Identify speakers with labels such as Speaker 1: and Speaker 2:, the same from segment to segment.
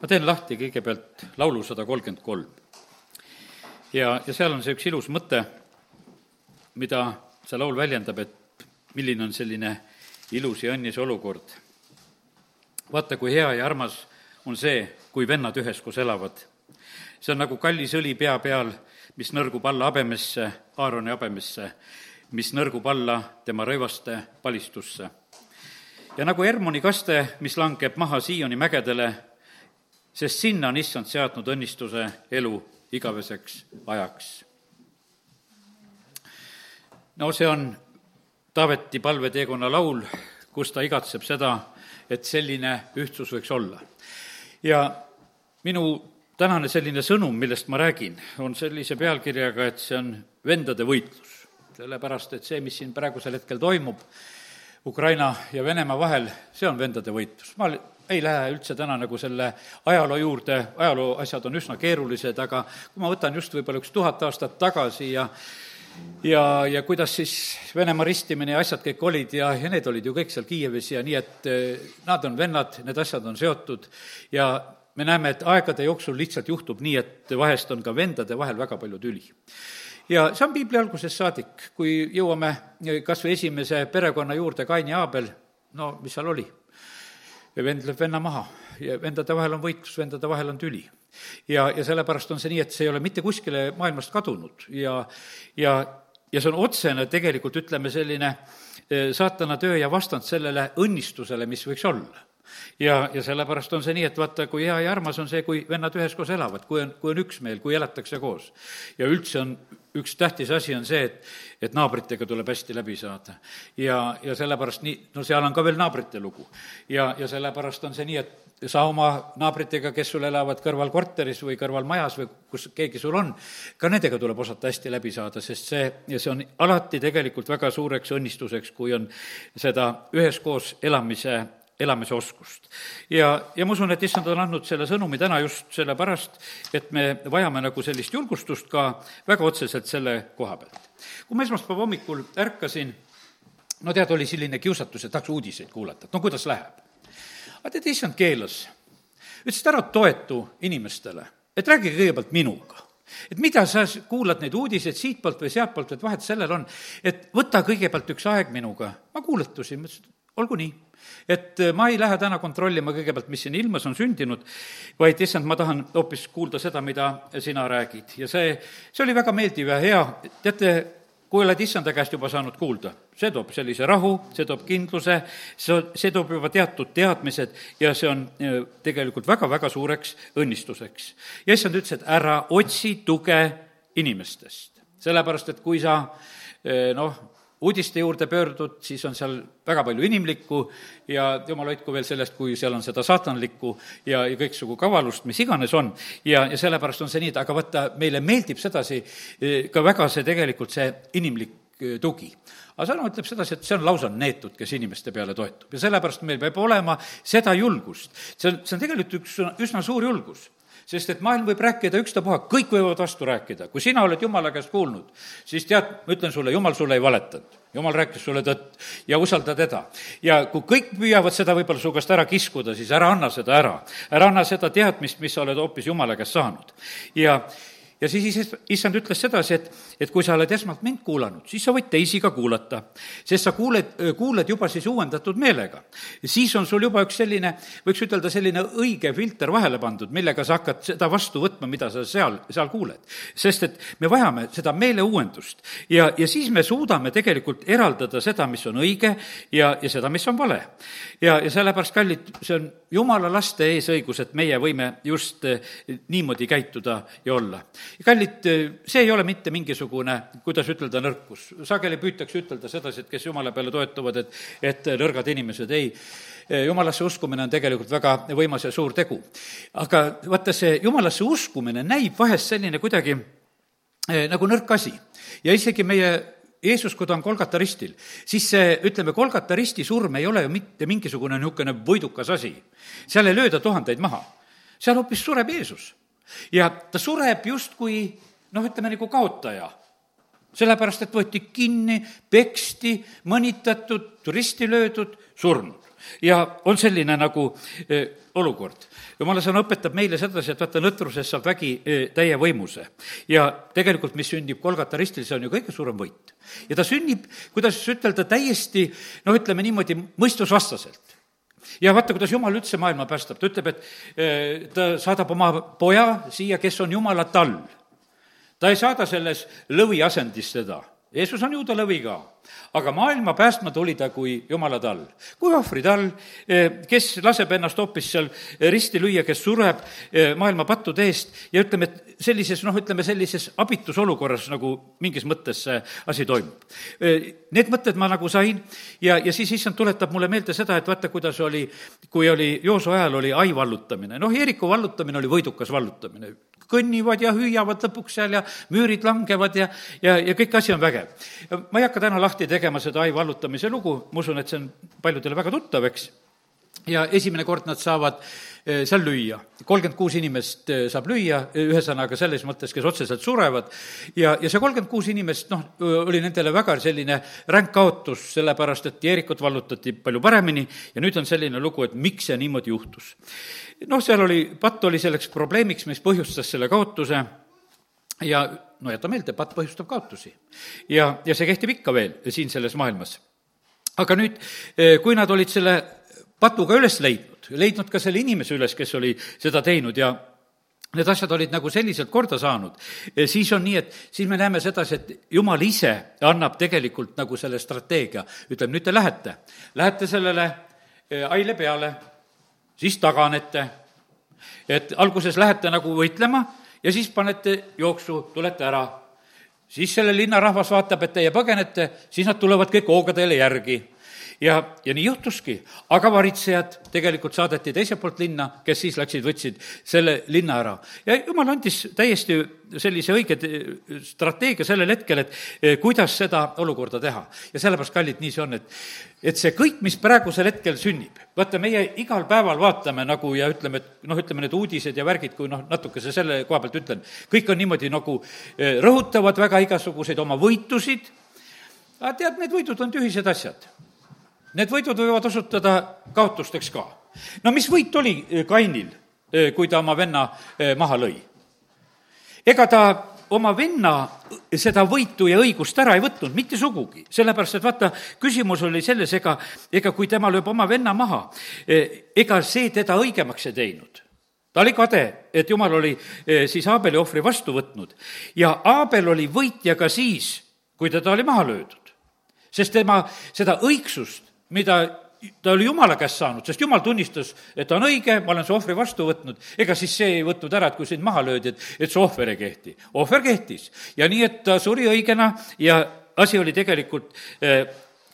Speaker 1: ma teen lahti kõigepealt laulu sada kolmkümmend kolm. ja, ja seal on see üks ilus mõte, mida see laul väljendab, et milline on selline ilus ja õnnis olukord. vaata, kui hea ja armas on see, kui vennad üheskoos elavad. see on nagu kallis õli pea peal, mis nõrgub alla habemesse, Aaroni habemesse, mis nõrgub alla tema rõivaste palistusse. ja nagu Hermoni kaste, mis langeb maha Sioni mägedele, sest sinna on issand seadnud õnnistuse elu igaveseks ajaks. no see on Taaveti palveteekonna laul, kus ta igatseb seda, et selline ühtsus võiks olla. ja minu tänane selline sõnum, millest ma räägin, on sellise pealkirjaga, et see on vendade võitlus. sellepärast, et see, mis siin praegusel hetkel toimub Ukraina ja Venemaa vahel, see on vendade võitlus. ma ei lähe üldse täna nagu selle ajaloo juurde, ajaloo asjad on üsna keerulised, aga kui ma võtan just võib-olla üks tuhat aastat tagasi ja ja, ja kuidas siis Venemaa ristimine ja asjad kõik olid ja, ja need olid ju kõik seal Kiievis ja nii, et eh, nad on vennad, need asjad on seotud ja me näeme, et aegade jooksul lihtsalt juhtub nii, et vahest on ka vendade vahel väga palju tüli. ja see on piibli algusest saadik, kui jõuame kas või esimese perekonna juurde, Kain ja Aabel, no mis seal oli? Vend lööb venna maha. Ja vendade vahel on võitlus, vendade vahel on tüli. ja, ja sellepärast on see nii, et see ei ole mitte kuskile maailmast kadunud. Ja, ja, ja see on otsene tegelikult, ütleme, selline eh, saatana töö ja vastand sellele õnnistusele, mis võiks olla ja, ja sellepärast on see nii, et vaata, kui hea ja armas on see, kui vennad üheskoos elavad, kui on, kui on üksmeel, kui elatakse koos. ja üldse on üks tähtis asi on see, et, et naabritega tuleb hästi läbi saada. ja, ja sellepärast nii, no seal on ka veel naabrite lugu. ja, ja sellepärast on see nii, et sa oma naabritega, kes sul elavad kõrval korteris või kõrval majas või kus keegi sul on, ka nendega tuleb osata hästi läbi saada, sest see, ja see on alati tegelikult väga suureks õnnistuseks, kui on seda üheskoos elamise elamise oskust. ja, ja ma usun, et issand on andnud selle sõnumi täna just sellepärast, et me vajame nagu sellist julgustust ka väga otseselt selle koha pealt. kui ma esmaspäeva hommikul ärkasin, no tead, oli selline kiusatus, et tahaks uudiseid kuulata, et no kuidas läheb. aga tead, issand keelas. ütles, et ära toetu inimestele, et räägi kõigepealt minuga et mida sa kuulad neid uudiseid siitpoolt või sealtpoolt, et vahet sellel on, et võta kõigepealt üks aeg minuga. ma kuulatusin, mõtlesin, et olgu nii et äh, ma ei lähe täna kontrollima kõigepealt, mis siin ilmas on sündinud, vaid issand, ma tahan hoopis kuulda seda, mida sina räägid. ja see, see oli väga meeldiv ja hea, teate, kui oled issanda käest juba saanud kuulda, see toob sellise rahu, see toob kindluse, see, see toob juba teatud teadmised ja see on äh, tegelikult väga-väga suureks õnnistuseks. ja issand ütles, et ära otsi tuge inimestest, sellepärast et kui sa äh, noh, uudiste juurde pöördud, siis on seal väga palju inimlikku ja jumal hoidku veel sellest, kui seal on seda saatanlikku ja, ja kõiksugu kavalust, mis iganes on. ja, ja sellepärast on see nii, aga vaata, meile meeldib sedasi eh, ka väga see tegelikult, see inimlik eh, tugi. aga sõna ütleb sedasi, et see on lausa neetud, kes inimeste peale toetub ja sellepärast meil peab olema seda julgust. see on, see on tegelikult üks üsna suur julgus sest et maailm võib rääkida ükstapuha, kõik võivad vastu rääkida. kui sina oled Jumala käest kuulnud, siis tead, ma ütlen sulle, Jumal sulle ei valetanud. Jumal rääkis sulle tõtt ja usalda teda. ja kui kõik püüavad seda võib-olla su käest ära kiskuda, siis ära anna seda ära. ära anna seda teadmist, mis sa oled hoopis Jumala käest saanud. ja ja siis issand ütles sedasi, et, et kui sa oled esmalt mind kuulanud, siis sa võid teisi ka kuulata. sest sa kuuled, kuuled juba siis uuendatud meelega. siis on sul juba üks selline, võiks ütelda, selline õige filter vahele pandud, millega sa hakkad seda vastu võtma, mida sa seal, seal kuuled. sest et me vajame seda meeleuuendust ja, ja siis me suudame tegelikult eraldada seda, mis on õige ja, ja seda, mis on vale. ja, ja sellepärast, kallid, see on jumala laste eesõigus, et meie võime just eh, niimoodi käituda ja olla kallid, see ei ole mitte mingisugune, kuidas ütelda, nõrkus. sageli püütakse ütelda sedasi, et kes jumala peale toetuvad, et, et nõrgad inimesed, ei. jumalasse uskumine on tegelikult väga võimas ja suur tegu. aga vaata, see jumalasse uskumine näib vahest selline kuidagi eh, nagu nõrk asi. ja isegi meie Jeesus, kui ta on Kolgata ristil, siis see, ütleme, Kolgata risti surm ei ole ju mitte mingisugune niisugune võidukas asi. seal ei lööda tuhandeid maha, seal hoopis sureb Jeesus ja ta sureb justkui noh, ütleme nagu kaotaja. sellepärast, et võeti kinni, peksti, mõnitatud, risti löödud, surnud. ja on selline nagu eh, olukord. jumala sõna õpetab meile sedasi, et vaata, nõtrusest saab vägi eh, täie võimuse. ja tegelikult, mis sünnib Kolgata ristil, see on ju kõige suurem võit. ja ta sünnib, kuidas ütelda, täiesti noh, ütleme niimoodi, mõistusvastaselt ja vaata, kuidas Jumal üldse maailma päästab, ta ütleb, et eh, ta saadab oma poja siia, kes on Jumala tall. ta ei saada selles lõviasendis teda Jeesus on ju ta lõvi ka, aga maailma päästma tuli ta kui jumala tall, kui ohvritall, eh, kes laseb ennast hoopis seal risti lüüa, kes sureb eh, maailma pattude eest ja ütleme, et sellises, noh, ütleme sellises abitus olukorras nagu mingis mõttes see asi toimub. Eh, need mõtted ma nagu sain ja, ja siis issand tuletab mulle meelde seda, et vaata, kuidas oli, kui oli Jooso ajal oli ai vallutamine, noh, Jeeriku vallutamine oli võidukas vallutamine kõnnivad ja hüüavad lõpuks seal ja müürid langevad ja, ja, ja kõik asi on vägev. ma ei hakka täna lahti tegema seda ai vallutamise lugu, ma usun, et see on paljudele väga tuttav, eks, ja esimene kord nad saavad eh, seal lüüa. kolmkümmend kuus inimest eh, saab lüüa, eh, ühesõnaga selles mõttes, kes otseselt surevad, ja, ja see kolmkümmend kuus inimest, noh, oli nendele väga selline ränk kaotus, sellepärast et Jeerikut vallutati palju paremini ja nüüd on selline lugu, et miks see niimoodi juhtus noh, seal oli, patt oli selleks probleemiks, mis põhjustas selle kaotuse ja no jäta meelde, patt põhjustab kaotusi. ja, ja see kehtib ikka veel siin selles maailmas. aga nüüd, kui nad olid selle patuga üles leidnud, leidnud ka selle inimese üles, kes oli seda teinud ja need asjad olid nagu selliselt korda saanud, siis on nii, et siis me näeme sedasi, et jumal ise annab tegelikult nagu selle strateegia, ütleb, nüüd te lähete, lähete sellele eh, aile peale. Siis taganete. et alguses lähete nagu võitlema ja siis panete jooksu, tulete ära. siis selle linna rahvas vaatab, et teie põgenete, siis nad tulevad kõik hooga teile järgi ja, ja nii juhtuski, aga varitsejad tegelikult saadeti teiselt poolt linna, kes siis läksid, võtsid selle linna ära. ja jumal andis täiesti sellise õige strateegia sellel hetkel, et eh, kuidas seda olukorda teha. ja sellepärast, kallid, nii see on, et, et see kõik, mis praegusel hetkel sünnib, vaata, meie igal päeval vaatame nagu ja ütleme, et noh, ütleme need uudised ja värgid, kui noh, natukese selle koha pealt ütlen, kõik on niimoodi nagu eh, rõhutavad väga igasuguseid oma võitusid, aga tead, need võidud on tühised asjad need võidud võivad osutuda kaotusteks ka. no mis võit oli eh, Kainil, eh, kui ta oma venna eh, maha lõi? ega ta oma venna seda võitu ja õigust ära ei võtnud, mitte sugugi. sellepärast, et vaata, küsimus oli selles, ega, ega kui tema lööb oma venna maha, ega see teda õigemaks ei teinud ta oli kade, et jumal oli siis Aabeli ohvri vastu võtnud ja Aabel oli võitja ka siis, kui teda oli maha löödud. sest tema seda õigsust mida ta oli jumala käest saanud, sest jumal tunnistas, et ta on õige, ma olen su ohvri vastu võtnud. ega siis see ei võtnud ära, et kui sind maha löödi, et, et see ohver ei kehti. ohver kehtis ja nii, et ta suri õigena ja asi oli tegelikult eh,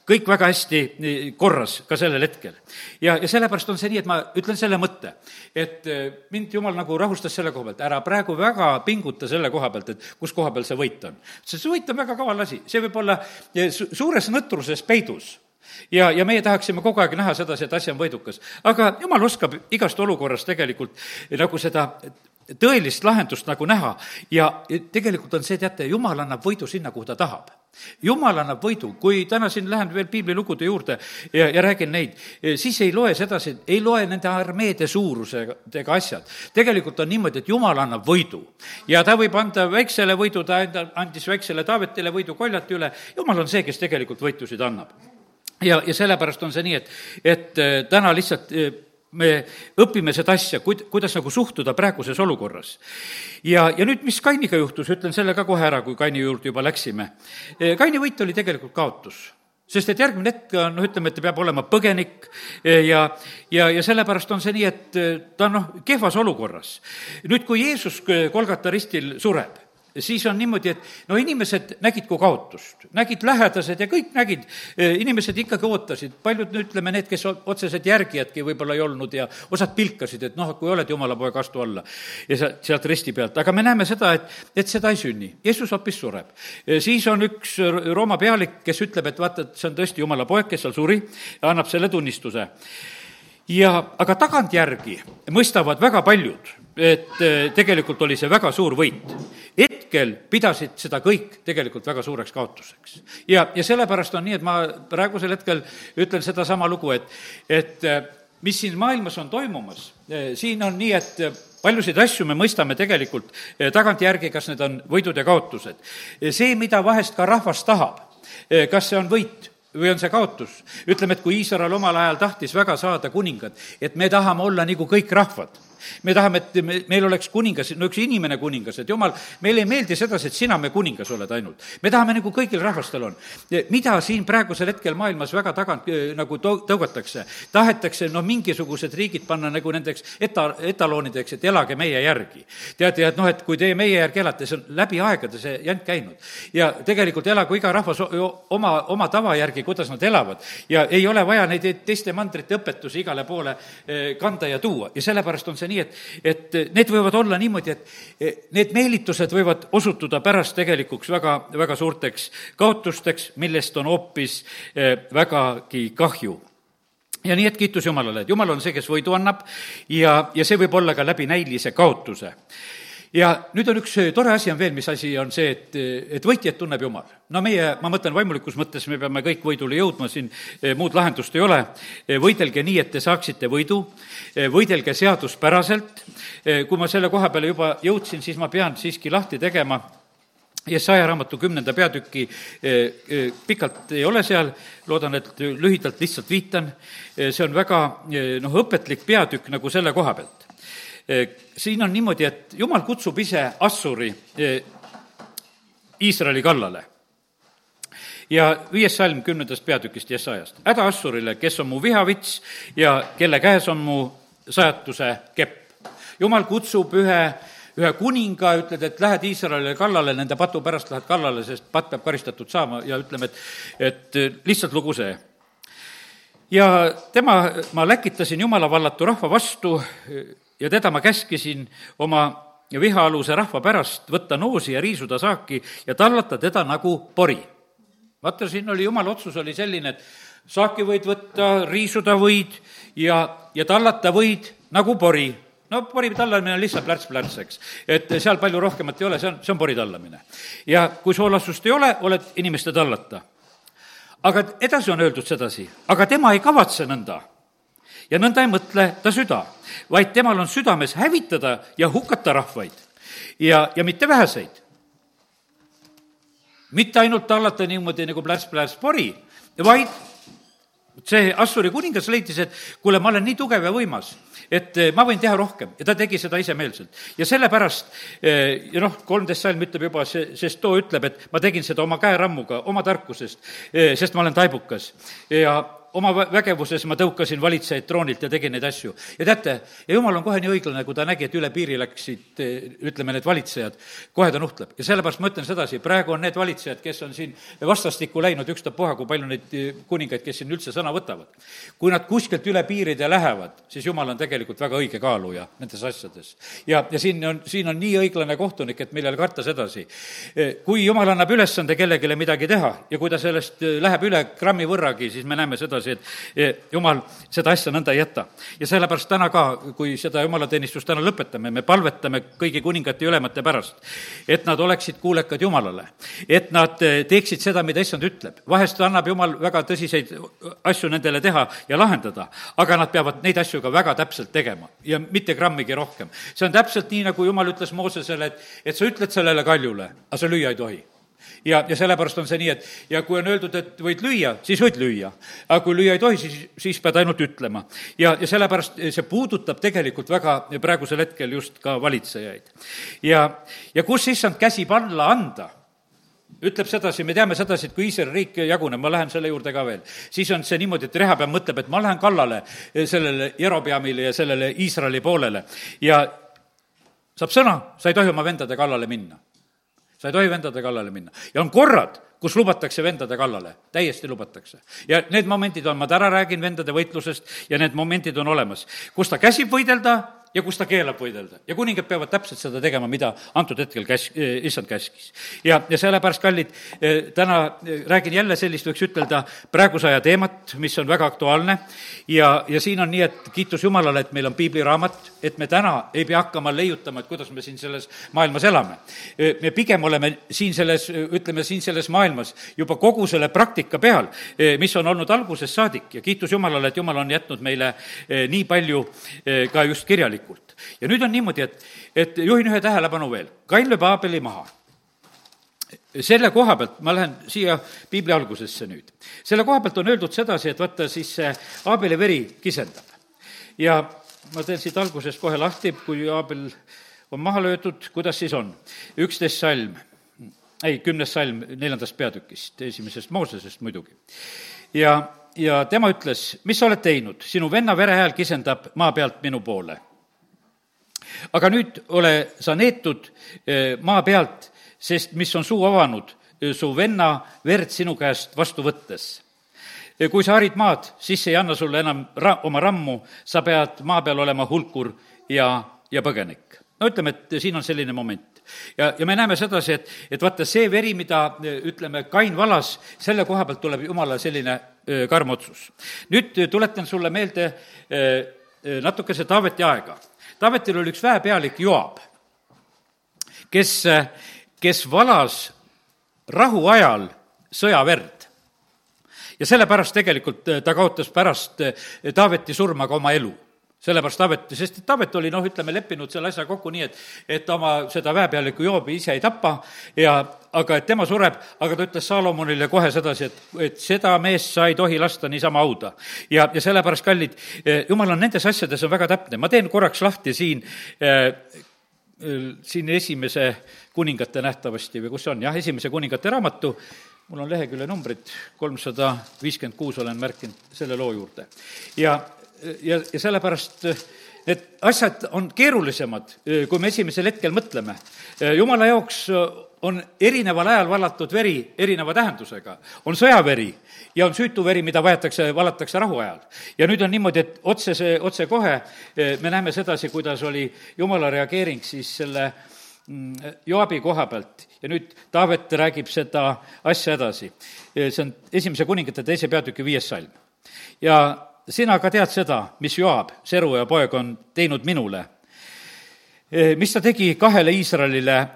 Speaker 1: kõik väga hästi eh, korras ka sellel hetkel. ja, ja sellepärast on see nii, et ma ütlen selle mõtte, et eh, mind jumal nagu rahustas selle koha pealt, ära praegu väga pinguta selle koha pealt, et kus koha peal see võit on. sest see võit on väga kaval asi, see võib olla suures nõtruses peidus ja, ja meie tahaksime kogu aeg näha sedasi, et asi on võidukas. aga jumal oskab igast olukorrast tegelikult nagu seda tõelist lahendust nagu näha ja tegelikult on see, teate, jumal annab võidu sinna, kuhu ta tahab. jumal annab võidu, kui täna siin lähen veel piiblilugude juurde ja, ja räägin neid, siis ei loe sedasi, ei loe nende armeede suurusega asjad. tegelikult on niimoodi, et jumal annab võidu ja ta võib anda väiksele võidu, ta enda, andis väiksele Taavetile võidu koljati üle, jumal on see, kes tegelikult võitusid annab ja, ja sellepärast on see nii, et, et äh, täna lihtsalt äh, me õpime seda asja, kuid-, kuidas nagu suhtuda praeguses olukorras. ja, ja nüüd, mis Kainiga juhtus, ütlen selle ka kohe ära, kui Kaini juurde juba läksime. Äh, Kaini võit oli tegelikult kaotus sest et järgmine hetk on, noh, ütleme, et ta peab olema põgenik ja, ja, ja sellepärast on see nii, et ta on noh, kehvas olukorras. nüüd, kui Jeesus Kolgata ristil sureb, siis on niimoodi, et no inimesed nägid kui kaotust, nägid lähedased ja kõik nägid, eh, inimesed ikkagi ootasid, paljud, no ütleme, need, kes otseselt järgijadki võib-olla ei olnud ja osad pilkasid, et noh, kui oled jumala poeg, astu alla. ja sa, sealt risti pealt, aga me näeme seda, et, et seda ei sünni, Jeesus hoopis sureb. Eh, siis on üks Rooma pealik, kes ütleb, et vaata, et see on tõesti jumala poeg, kes seal suri, annab selle tunnistuse ja, aga tagantjärgi mõistavad väga paljud, et eh, tegelikult oli see väga suur võit. hetkel pidasid seda kõik tegelikult väga suureks kaotuseks. ja, ja sellepärast on nii, et ma praegusel hetkel ütlen sedasama lugu, et, et eh, mis siin maailmas on toimumas, eh, siin on nii, et paljusid asju me mõistame tegelikult tagantjärgi, kas need on võidud ja kaotused. see, mida vahest ka rahvas tahab, kas see on võit või on see kaotus? ütleme, et kui Iisrael omal ajal tahtis väga saada kuningat, et me tahame olla nagu kõik rahvad me tahame, et me, meil oleks kuningas, no üks inimene kuningas, et jumal, meile ei meeldi sedasi, et sina me kuningas oled ainult. me tahame nagu kõigil rahvastel on. mida siin praegusel hetkel maailmas väga tagant nagu tõu-, tõugatakse, tahetakse noh, mingisugused riigid panna nagu nendeks eta-, etaloonideks, et elage meie järgi. tead, ja et noh, et kui teie meie järgi elate, see on läbi aegade see jant käinud. ja tegelikult elagu iga rahvas oma, oma tava järgi, kuidas nad elavad. ja ei ole vaja neid teiste mandrite õpetusi igale poole kanda ja tuua ja sellepärast on see nii, et, et need võivad olla niimoodi, et need meelitused võivad osutuda pärast tegelikuks väga, väga suurteks kaotusteks, millest on hoopis eh, vägagi kahju. Ja nii, et kiitus Jumalale, et Jumal on see, kes võidu annab ja, ja see võib olla ka läbi näilise kaotuse ja nüüd on üks tore asi on veel, mis asi on see, et, et võitjat tunneb Jumal. no meie, ma mõtlen vaimulikus mõttes, me peame kõik võidule jõudma, siin eh, muud lahendust ei ole. Eh, võidelge nii, et te saaksite võidu, eh, võidelge seaduspäraselt. kui ma selle koha peale juba jõudsin, siis ma pean siiski lahti tegema Jesaja raamatu kümnenda peatüki pikalt ei ole seal, loodan, et lühidalt lihtsalt viitan, see on väga noh, õpetlik peatükk nagu selle koha pealt Eh, siin on niimoodi, et jumal kutsub ise Assuri eh, Iisraeli kallale. ja viies salm kümnendast peatükist Jesajast. häda Assurile, kes on mu vihavits ja kelle käes on mu sajatuse kepp. jumal kutsub ühe ühe kuninga, ütled, et lähed Iisraelile kallale, nende patu pärast lähed kallale, sest patt peab karistatud saama ja ütleme, et, et lihtsalt lugu see. ja tema, ma läkitasin jumala vallatu rahva vastu ja teda ma käskisin oma vihaaluse rahva pärast võtta noosi ja riisuda saaki ja tallata teda nagu pori. vaata, siin oli jumala otsus oli selline, et saaki võid võtta, riisuda võid ja, ja tallata võid nagu pori no pori tallamine on lihtsalt plärts-plärts, eks. et seal palju rohkemat ei ole, see on, see on pori tallamine. ja kui soolastust ei ole, oled inimeste tallata. aga edasi on öeldud sedasi, aga tema ei kavatse nõnda ja nõnda ei mõtle ta süda, vaid temal on südames hävitada ja hukata rahvaid ja, ja mitte väheseid. mitte ainult tallata niimoodi nagu plärts-plärts pori, vaid see Assuri kuningas leidis, et kuule, ma olen nii tugev ja võimas, et eh, ma võin teha rohkem ja ta tegi seda isemeelselt. ja sellepärast, eh, ja noh, kolmteist salm ütleb juba, see, sest too ütleb, et ma tegin seda oma käerammuga, oma tarkusest, eh, sest ma olen taibukas ja oma vägevuses ma tõukasin valitsejaid troonilt ja tegin neid asju. ja teate, ja jumal on kohe nii õiglane, kui ta nägi, et üle piiri läksid, ütleme, need valitsejad, kohe ta nuhtleb. ja sellepärast ma ütlen sedasi, praegu on need valitsejad, kes on siin vastastikku läinud, ükstapuha, kui palju neid kuningaid, kes siin üldse sõna võtavad. kui nad kuskilt üle piiride lähevad, siis jumal on tegelikult väga õige kaaluja nendes asjades. ja, ja siin on, siin on nii õiglane kohtunik, et millele karta sedasi. kui jumal annab ülesande kellelegi midagi teha ja kui ta sellest läheb üle grammi võrragi, siis me näeme sedasi, sedasi, et jumal seda asja nõnda ei jäta. ja sellepärast täna ka, kui seda jumalateenistust täna lõpetame, me palvetame kõigi kuningate ja ülemate pärast, et nad oleksid kuulekad Jumalale, et nad eh, teeksid seda, mida issand ütleb. vahest annab Jumal väga tõsiseid asju nendele teha ja lahendada, aga nad peavad neid asju ka väga täpselt tegema ja mitte grammigi rohkem. see on täpselt nii, nagu Jumal ütles Moosesele, et, et sa ütled sellele kaljule, aga sa lüüa ei tohi ja, ja sellepärast on see nii, et ja kui on öeldud, et võid lüüa, siis võid lüüa. aga kui lüüa ei tohi, siis, siis pead ainult ütlema. ja, ja sellepärast see puudutab tegelikult väga praegusel hetkel just ka valitsejaid. ja, ja kus issand käsib alla anda ütleb sedasi, me teame sedasi, et kui Iisraeli riik jaguneb, ma lähen selle juurde ka veel, siis on see niimoodi, et Rehapeam mõtleb, et ma lähen kallale sellele Jerobeamile ja sellele Iisraeli poolele ja saab sõna, sa ei tohi oma vendade kallale minna sa ei tohi vendade kallale minna. ja on korrad, kus lubatakse vendade kallale, täiesti lubatakse. ja need momendid on, ma täna räägin vendade võitlusest ja need momendid on olemas, kus ta käsib võidelda, ja kus ta keelab võidelda. ja kuningad peavad täpselt seda tegema, mida antud hetkel käs-, issand käskis. ja, ja sellepärast, kallid, täna räägin jälle sellist, võiks ütelda, praeguse aja teemat, mis on väga aktuaalne ja, ja siin on nii, et kiitus Jumalale, et meil on piibliraamat, et me täna ei pea hakkama leiutama, et kuidas me siin selles maailmas elame. me pigem oleme siin selles, ütleme siin selles maailmas juba kogu selle praktika peal, mis on olnud algusest saadik ja kiitus Jumalale, et Jumal on jätnud meile nii palju ka just kirjalikult täielikult. ja nüüd on niimoodi, et, et juhin ühe tähelepanu veel, Kain lööb Aabeli maha. selle koha pealt, ma lähen siia piibli algusesse nüüd, selle koha pealt on öeldud sedasi, et vaata siis see Aabeli veri kisendab. ja ma teen siit algusest kohe lahti, kui Aabel on maha löödud, kuidas siis on? üksteist salm, ei, kümnes salm neljandast peatükist, esimesest Moosesest muidugi. ja ja tema ütles, mis sa oled teinud, sinu venna verehääl kisendab maa pealt minu poole aga nüüd ole sa neetud eh, maa pealt, sest mis on suu avanud eh, su venna verd sinu käest vastu võttes. kui sa harid maad, siis ei anna sulle enam ra-, oma rammu, sa pead maa peal olema hulkur ja, ja põgenik. no ütleme, et siin on selline moment ja, ja me näeme sedasi, et, et vaata, see veri, mida ütleme, Kain valas, selle koha pealt tuleb jumala selline karm otsus. nüüd tuletan sulle meelde natukese Taaveti aega Taavetil oli üks väepealik Joab, kes, kes valas rahuajal sõjaverd. ja sellepärast tegelikult ta kaotas pärast Taaveti surma ka oma elu sellepärast Taavet, sest et Taavet oli noh, ütleme, leppinud selle asja kokku nii, et, et oma seda väepealikku Joobi ise ei tapa ja aga et tema sureb, aga ta ütles Saalomonile kohe sedasi, et, et seda meest sa ei tohi lasta niisama hauda. ja, ja sellepärast, kallid, eh, jumal on nendes asjades on väga täpne, ma teen korraks lahti siin äh, siin esimese kuningate nähtavasti või kus see on, jah, esimese kuningate raamatu, mul on lehekülje numbrid, kolmsada viiskümmend kuus olen märkinud selle loo juurde. ja ja, ja sellepärast need asjad on keerulisemad, kui me esimesel hetkel mõtleme. jumala jaoks on erineval ajal vallatud veri erineva tähendusega. on sõjaveri ja on süütu veri, mida vajatakse, valatakse rahuajal. ja nüüd on niimoodi, et otsese, otsekohe me näeme sedasi, kuidas oli jumala reageering siis selle mm, Joabi koha pealt ja nüüd Taavet räägib seda asja edasi. see on esimese kuningate teise peatüki viies salm. ja sina ka tead seda, mis Joab, Seruja poeg, on teinud minule. Eh, mis ta tegi kahele Iisraelile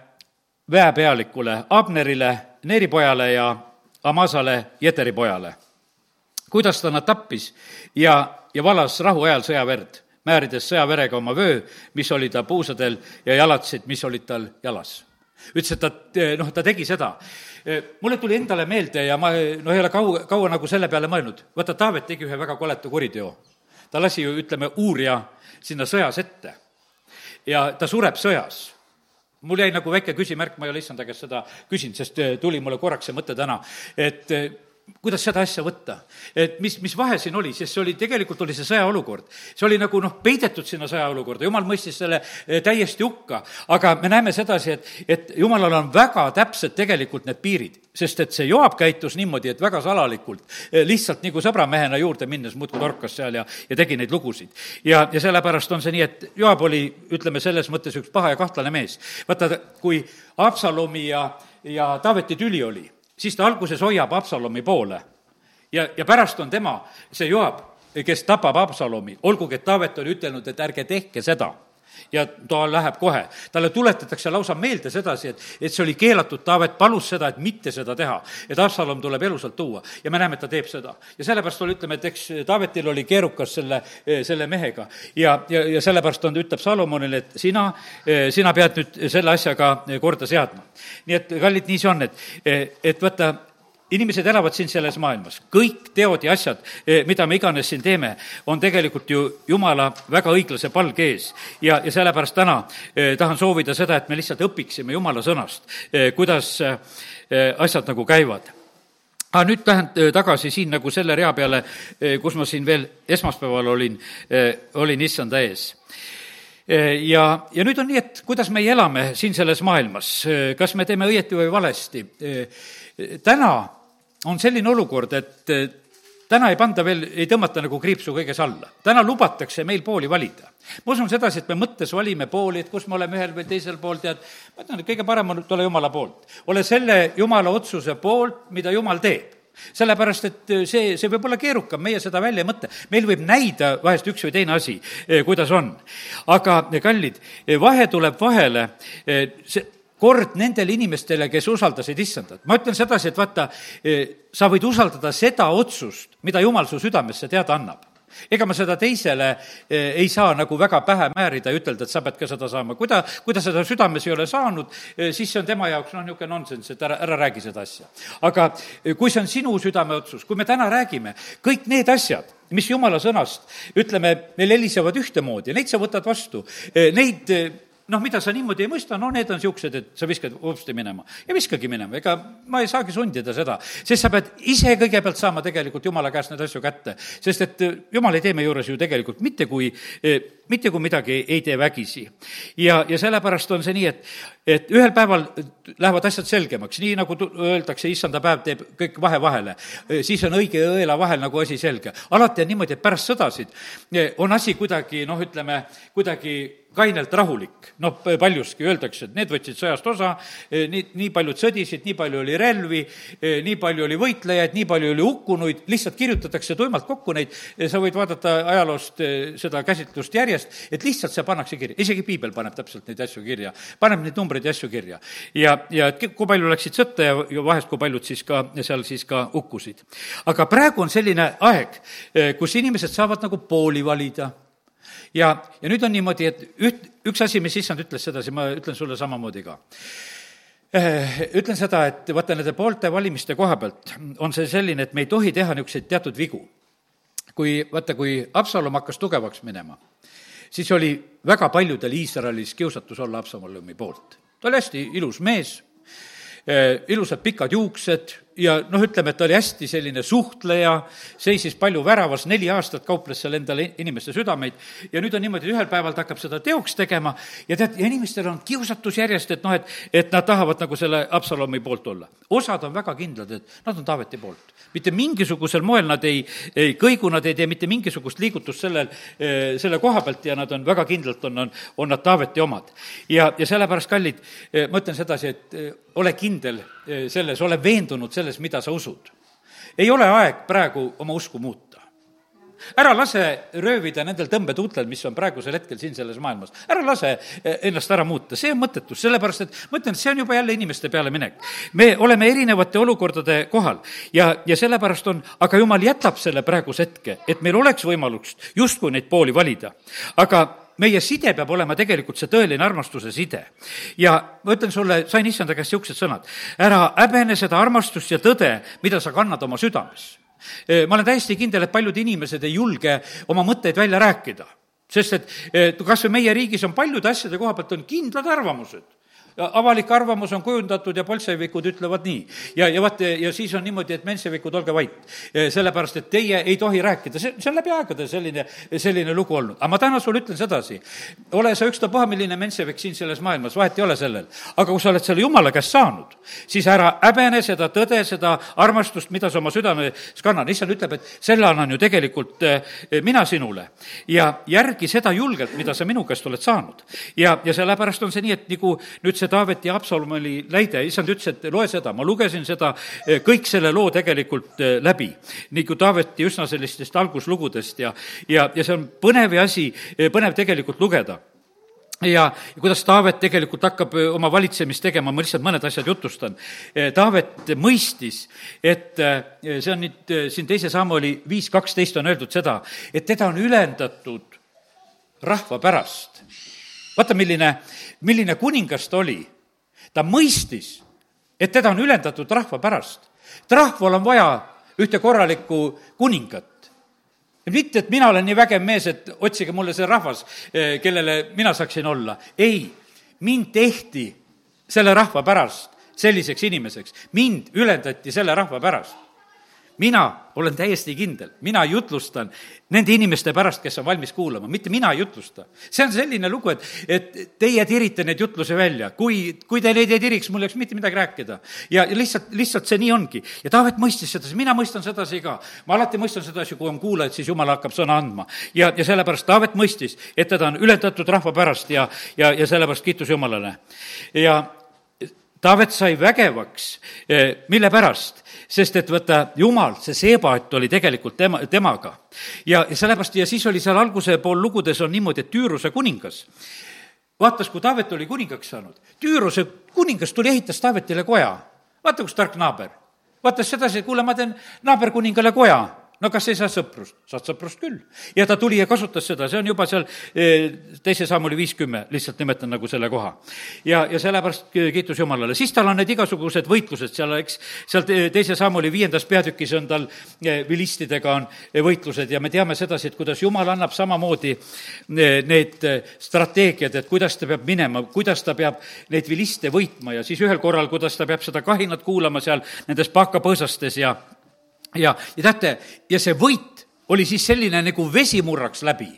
Speaker 1: väepealikule, Abnerile, Neeri pojale ja Amasale, Jeteri pojale. kuidas ta nad tappis ja, ja valas rahuajal sõjaverd, määrides sõjaverega oma vöö, mis oli ta puusadel ja jalatsid, mis olid tal jalas. ütles, et ta, noh, ta tegi seda mulle tuli endale meelde ja ma noh, ei ole kaua, kaua nagu selle peale mõelnud. vaata, Taavet tegi ühe väga koletu kuriteo. ta lasi ju, ütleme, uurija sinna sõjas ette. ja ta sureb sõjas mul jäi nagu väike küsimärk, ma ei ole issanda käest seda küsinud, sest tuli mulle korraks see mõte täna, et kuidas seda asja võtta? et mis, mis vahe siin oli, sest see oli, tegelikult oli see sõjaolukord. see oli nagu noh, peidetud sinna sõjaolukorda, jumal mõistis selle eh, täiesti hukka. aga me näeme sedasi, et, et jumalal on väga täpsed tegelikult need piirid, sest et see Joab käitus niimoodi, et väga salalikult, eh, lihtsalt nagu sõbramehena juurde minnes muudkui torkas seal ja, ja tegi neid lugusid. ja, ja sellepärast on see nii, et Joab oli, ütleme, selles mõttes üks paha ja kahtlane mees. vaata, kui Absalomi ja, ja Taaveti tüli oli siis ta alguses hoiab Absalomi poole. Ja, ja pärast on tema, see Joab, kes tapab Absalomi, olgugi et Taavet oli ütelnud, et ärge tehke seda ja ta läheb kohe. talle tuletatakse lausa meelde sedasi, et, et see oli keelatud, Taavet palus seda, et mitte seda teha. et Absalom tuleb elusalt tuua ja me näeme, et ta teeb seda. ja sellepärast oli, ütleme, et eks Taavetil oli keerukas selle, selle mehega. ja, ja, ja sellepärast on, ütleb Salomonile, et sina, sina pead nüüd selle asjaga korda seadma. nii et kallid, nii see on, et, et vaata, inimesed elavad siin selles maailmas, kõik teod ja asjad, eh, mida me iganes siin teeme, on tegelikult ju Jumala väga õiglase palge ees. ja, ja sellepärast täna eh, tahan soovida seda, et me lihtsalt õpiksime Jumala sõnast eh,, kuidas asjad nagu käivad aga nüüd lähen tagasi siin nagu selle rea peale, kus ma siin veel esmaspäeval olin, olin issanda ees ja, ja nüüd on nii, et kuidas meie elame siin selles maailmas, kas me teeme õieti või valesti. täna on selline olukord, et täna ei panda veel, ei tõmmata nagu kriipsu kõiges alla. täna lubatakse meil pooli valida. ma usun sedasi, et me mõttes valime pooli, et kus me oleme ühel või teisel pool, tead, ma ütlen, et kõige parem on ole jumala poolt. ole selle jumala otsuse poolt, mida jumal teeb sellepärast, et see, see võib olla keerukam, meie seda välja ei mõtle. meil võib näida vahest üks või teine asi, kuidas on. aga kallid, vahe tuleb vahele, see, kord nendele inimestele, kes usaldasid issandat. ma ütlen sedasi, et vaata, e, sa võid usaldada seda otsust, mida jumal su südamesse teada annab ega ma seda teisele e, ei saa nagu väga pähe määrida ja ütelda, et sa pead ka seda saama. kui ta, kui ta seda südames ei ole saanud, e, siis see on tema jaoks noh, niisugune nonsenss, et ära, ära räägi seda asja. aga kui see on sinu südameotsus, kui me täna räägime, kõik need asjad, mis jumala sõnast, ütleme, meil helisevad ühtemoodi, neid sa võtad vastu, neid noh, mida sa niimoodi ei mõista, no need on niisugused, et sa viskad hopsti minema. ja viskagi minema, ega ma ei saagi sundida seda, sest sa pead ise kõigepealt saama tegelikult jumala käest neid asju kätte. sest et eh, jumal ei tee meie juures ju tegelikult mitte kui, eh, mitte kui midagi ei tee vägisi. ja, ja sellepärast on see nii, et, et ühel päeval lähevad asjad selgemaks, nii nagu öeldakse, issanda päev teeb kõik vahe vahele. Eh, siis on õige ja õela vahel nagu asi selge. alati on niimoodi, et pärast sõdasid on asi kuidagi noh, ütleme, kuidagi kainelt rahulik. noh, paljuski öeldakse, et need võtsid sõjast osa, eh, nii, nii paljud sõdisid, nii palju oli relvi, eh, nii palju oli võitlejaid, nii palju oli hukkunuid, lihtsalt kirjutatakse tuimalt kokku neid, sa võid vaadata ajaloost seda käsitlust järjest, et lihtsalt see pannakse kirja, isegi piibel paneb täpselt neid asju kirja, paneb neid numbreid ja asju kirja. ja, ja et kui palju läksid sõtta ja, ja vahest, kui paljud siis ka, seal siis ka hukkusid. aga praegu on selline aeg, kus inimesed saavad nagu pooli valida ja, ja nüüd on niimoodi, et üht, üks asi, mis issand ütles sedasi, ma ütlen sulle samamoodi ka eh, ütlen seda, et vaata, nende poolte valimiste koha pealt on see selline, et me ei tohi teha niisuguseid teatud vigu. kui, vaata, kui Absalom hakkas tugevaks minema, siis oli väga paljudel Iisraelis kiusatus olla Absalomi poolt. ta oli hästi ilus mees, eh, ilusad pikad juuksed, ja noh, ütleme, et ta oli hästi selline suhtleja, seisis palju väravas, neli aastat kauples seal endale inimeste südameid ja nüüd on niimoodi, ühel päeval ta hakkab seda teoks tegema ja tead, ja inimestel on kiusatus järjest, et noh, et, et nad tahavad nagu selle Absalomi poolt olla. osad on väga kindlad, et nad on Taaveti poolt. mitte mingisugusel moel nad ei, ei kõigu, nad ei tee mitte mingisugust liigutust sellel, eh, selle koha pealt ja nad on väga kindlalt, on, on, on nad Taaveti omad. ja, ja sellepärast, kallid, eh, ma ütlen sedasi, et eh, ole kindel selles, ole veendunud selles, mida sa usud. ei ole aeg praegu oma usku muuta ära lase röövida nendel tõmbetuultel, mis on praegusel hetkel siin selles maailmas. ära lase eh, ennast ära muuta, see on mõttetus, sellepärast et ma ütlen, et see on juba jälle inimeste peale minek. me oleme erinevate olukordade kohal ja, ja sellepärast on, aga jumal jätab selle praeguse hetke, et meil oleks võimalus justkui neid pooli valida. aga meie side peab olema tegelikult see tõeline armastuse side. ja ma ütlen sulle, sain issanda käest niisugused sõnad, ära häbene seda armastust ja tõde, mida sa kannad oma südames. ma olen täiesti kindel, et paljud inimesed ei julge oma mõtteid välja rääkida sest et kas või meie riigis on paljude asjade koha pealt on kindlad arvamused avalik arvamus on kujundatud ja bolševikud ütlevad nii. ja, ja vaata, ja siis on niimoodi, et menševikud, olge vait. sellepärast, et teie ei tohi rääkida, see, see on läbi aegade selline, selline lugu olnud. aga ma täna sulle ütlen sedasi, ole sa ükstapuha, milline menševik siin selles maailmas, vahet ei ole sellel. aga kui sa oled selle jumala käest saanud, siis ära häbene seda tõde, seda armastust, mida sa oma südames kannan. issand ütleb, et selle annan ju tegelikult eh, mina sinule. ja järgi seda julgelt, mida sa minu käest oled saanud. ja, ja sellepärast on see nii, et nagu nüüd see see Taaveti ja Absaloni näide, issand ütles, et loe seda, ma lugesin seda, eh, kõik selle loo tegelikult eh, läbi. nagu Taaveti üsna sellistest alguslugudest ja, ja, ja see on põnev asi, eh, põnev tegelikult lugeda ja kuidas Taavet tegelikult hakkab oma valitsemist tegema, ma lihtsalt mõned asjad jutustan. Taavet mõistis, et see on nüüd siin teise Samuli viis kaksteist on öeldud seda, et teda on ülendatud rahva pärast. Vaata, milline milline kuningas ta oli. ta mõistis, et teda on ülendatud rahva pärast. et rahval on vaja ühte korralikku kuningat. mitte, et mina olen nii vägev mees, et otsige mulle see rahvas, eh, kellele mina saaksin olla. ei, mind tehti selle rahva pärast selliseks inimeseks. mind ülendati selle rahva pärast mina olen täiesti kindel, mina jutlustan nende inimeste pärast, kes on valmis kuulama, mitte mina ei jutlusta. see on selline lugu, et, et teie tirite neid jutlusi välja, kui, kui te neid ei tiriks, mul ei oleks mitte midagi rääkida. ja lihtsalt, lihtsalt see nii ongi. ja Taavet mõistis sedasi, mina mõistan sedasi ka. ma alati mõistan sedasi, kui on kuulajad, siis jumal hakkab sõna andma. ja, ja sellepärast Taavet mõistis, et teda on ületatud rahva pärast ja, ja, ja sellepärast kiitus Jumalale. ja Taavet sai vägevaks, eh, mille pärast? Sest et vaata, jumal, see seebaat oli tegelikult tema, temaga. ja, sellepärast, ja siis oli seal alguse pool lugudes on niimoodi, et Tüüruse kuningas vaatas, kui Taavet oli kuningaks saanud. Tüüruse kuningas tuli, ehitas Taavetile koja. vaata, kus tark naaber. vaatas sedasi, kuule, ma teen naaberkuningale koja no kas ei saa sõprust? saad sõprust küll. ja ta tuli ja kasutas seda, see on juba seal eh, teise sammuli viiskümmend, lihtsalt nimetan nagu selle koha. ja, ja sellepärast kiitus Jumalale. siis tal on need igasugused võitlused seal, eks, seal teise sammuli viiendas peatükis on tal eh, vilistidega on eh, võitlused ja me teame sedasi, et kuidas Jumal annab samamoodi need strateegiad, et kuidas ta peab minema, kuidas ta peab neid viliste võitma ja siis ühel korral, kuidas ta peab seda kahinat kuulama seal nendes pakapõõsastes ja ja, ja teate, ja see võit oli siis selline, nagu vesi murraks läbi.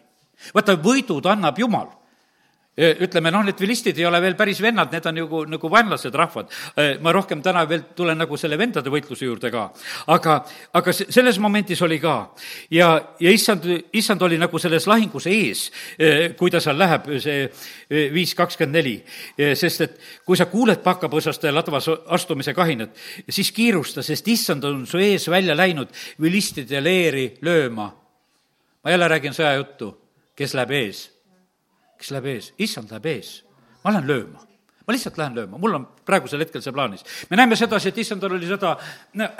Speaker 1: vaata, võidud annab Jumal ütleme noh, need vilistid ei ole veel päris vennad, need on nagu, nagu vaenlased rahvad. ma rohkem täna veel tulen nagu selle vendade võitluse juurde ka. aga, aga selles momendis oli ka. ja, ja issand, issand oli nagu selles lahingus ees, kui ta seal läheb, see viis kakskümmend neli. sest et kui sa kuuled pakkapõõsaste ladvas astumise kahinat, siis kiirusta, sest issand on su ees välja läinud vilistide leeri lööma. ma jälle räägin sõjajuttu, kes läheb ees kes läheb ees, issand läheb ees, ma lähen lööma ma lihtsalt lähen lööma, mul on praegusel hetkel see plaanis. me näeme sedasi, et issandal oli seda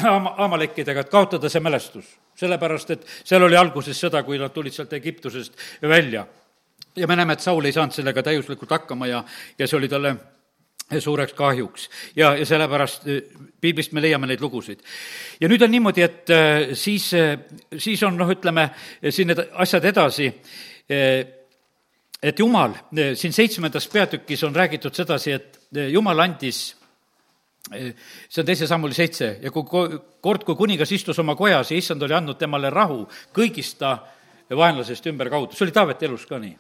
Speaker 1: Aama, Aamalekkidega, et kaotada see mälestus. sellepärast, et seal oli alguses sõda, kui nad tulid sealt Egiptusest välja. ja me näeme, et Saul ei saanud sellega täiuslikult hakkama ja, ja see oli talle suureks kahjuks. ja, ja sellepärast eh, piiblist me leiame neid lugusid. ja nüüd on niimoodi, et eh, siis, eh, siis on noh, ütleme, siin need asjad edasi et Jumal, siin seitsmendas peatükis on räägitud sedasi, et Jumal andis see on teise sammuli seitse ja kui kord, kui kuningas istus oma kojas ja issand oli andnud temale rahu kõigist ta vaenlasest ümberkaudu, see oli Taaveti elus ka nii.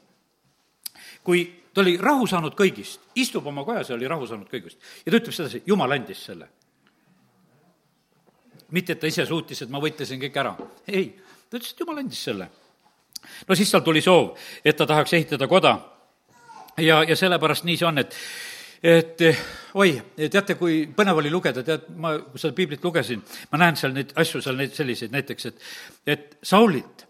Speaker 1: kui ta oli rahu saanud kõigist, istub oma kojas ja oli rahu saanud kõigist ja ta ütleb sedasi, Jumal andis selle. mitte, et ta ise suutis, et ma võitlesin kõik ära, ei, ta ütles, et Jumal andis selle no siis tal tuli soov, et ta tahaks ehitada koda ja, ja sellepärast nii see on, et et oi, teate, kui põnev oli lugeda, tead, ma, seda piiblit lugesin, ma näen seal neid asju, seal neid selliseid näiteks, et, et Saulit,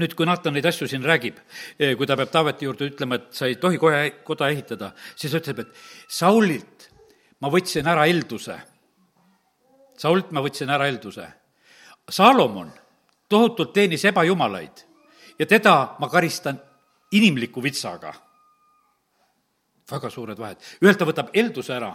Speaker 1: nüüd, kui Naatan neid asju siin räägib, kui ta peab Taaveti juurde ütlema, et sa ei tohi kohe koda ehitada, siis ütleb, et Saulilt ma võtsin ära elduse. Saulilt ma võtsin ära elduse. Saalomon tohutult teenis ebajumalaid ja teda ma karistan inimliku vitsaga. väga suured vahed. ühelt ta võtab elduse ära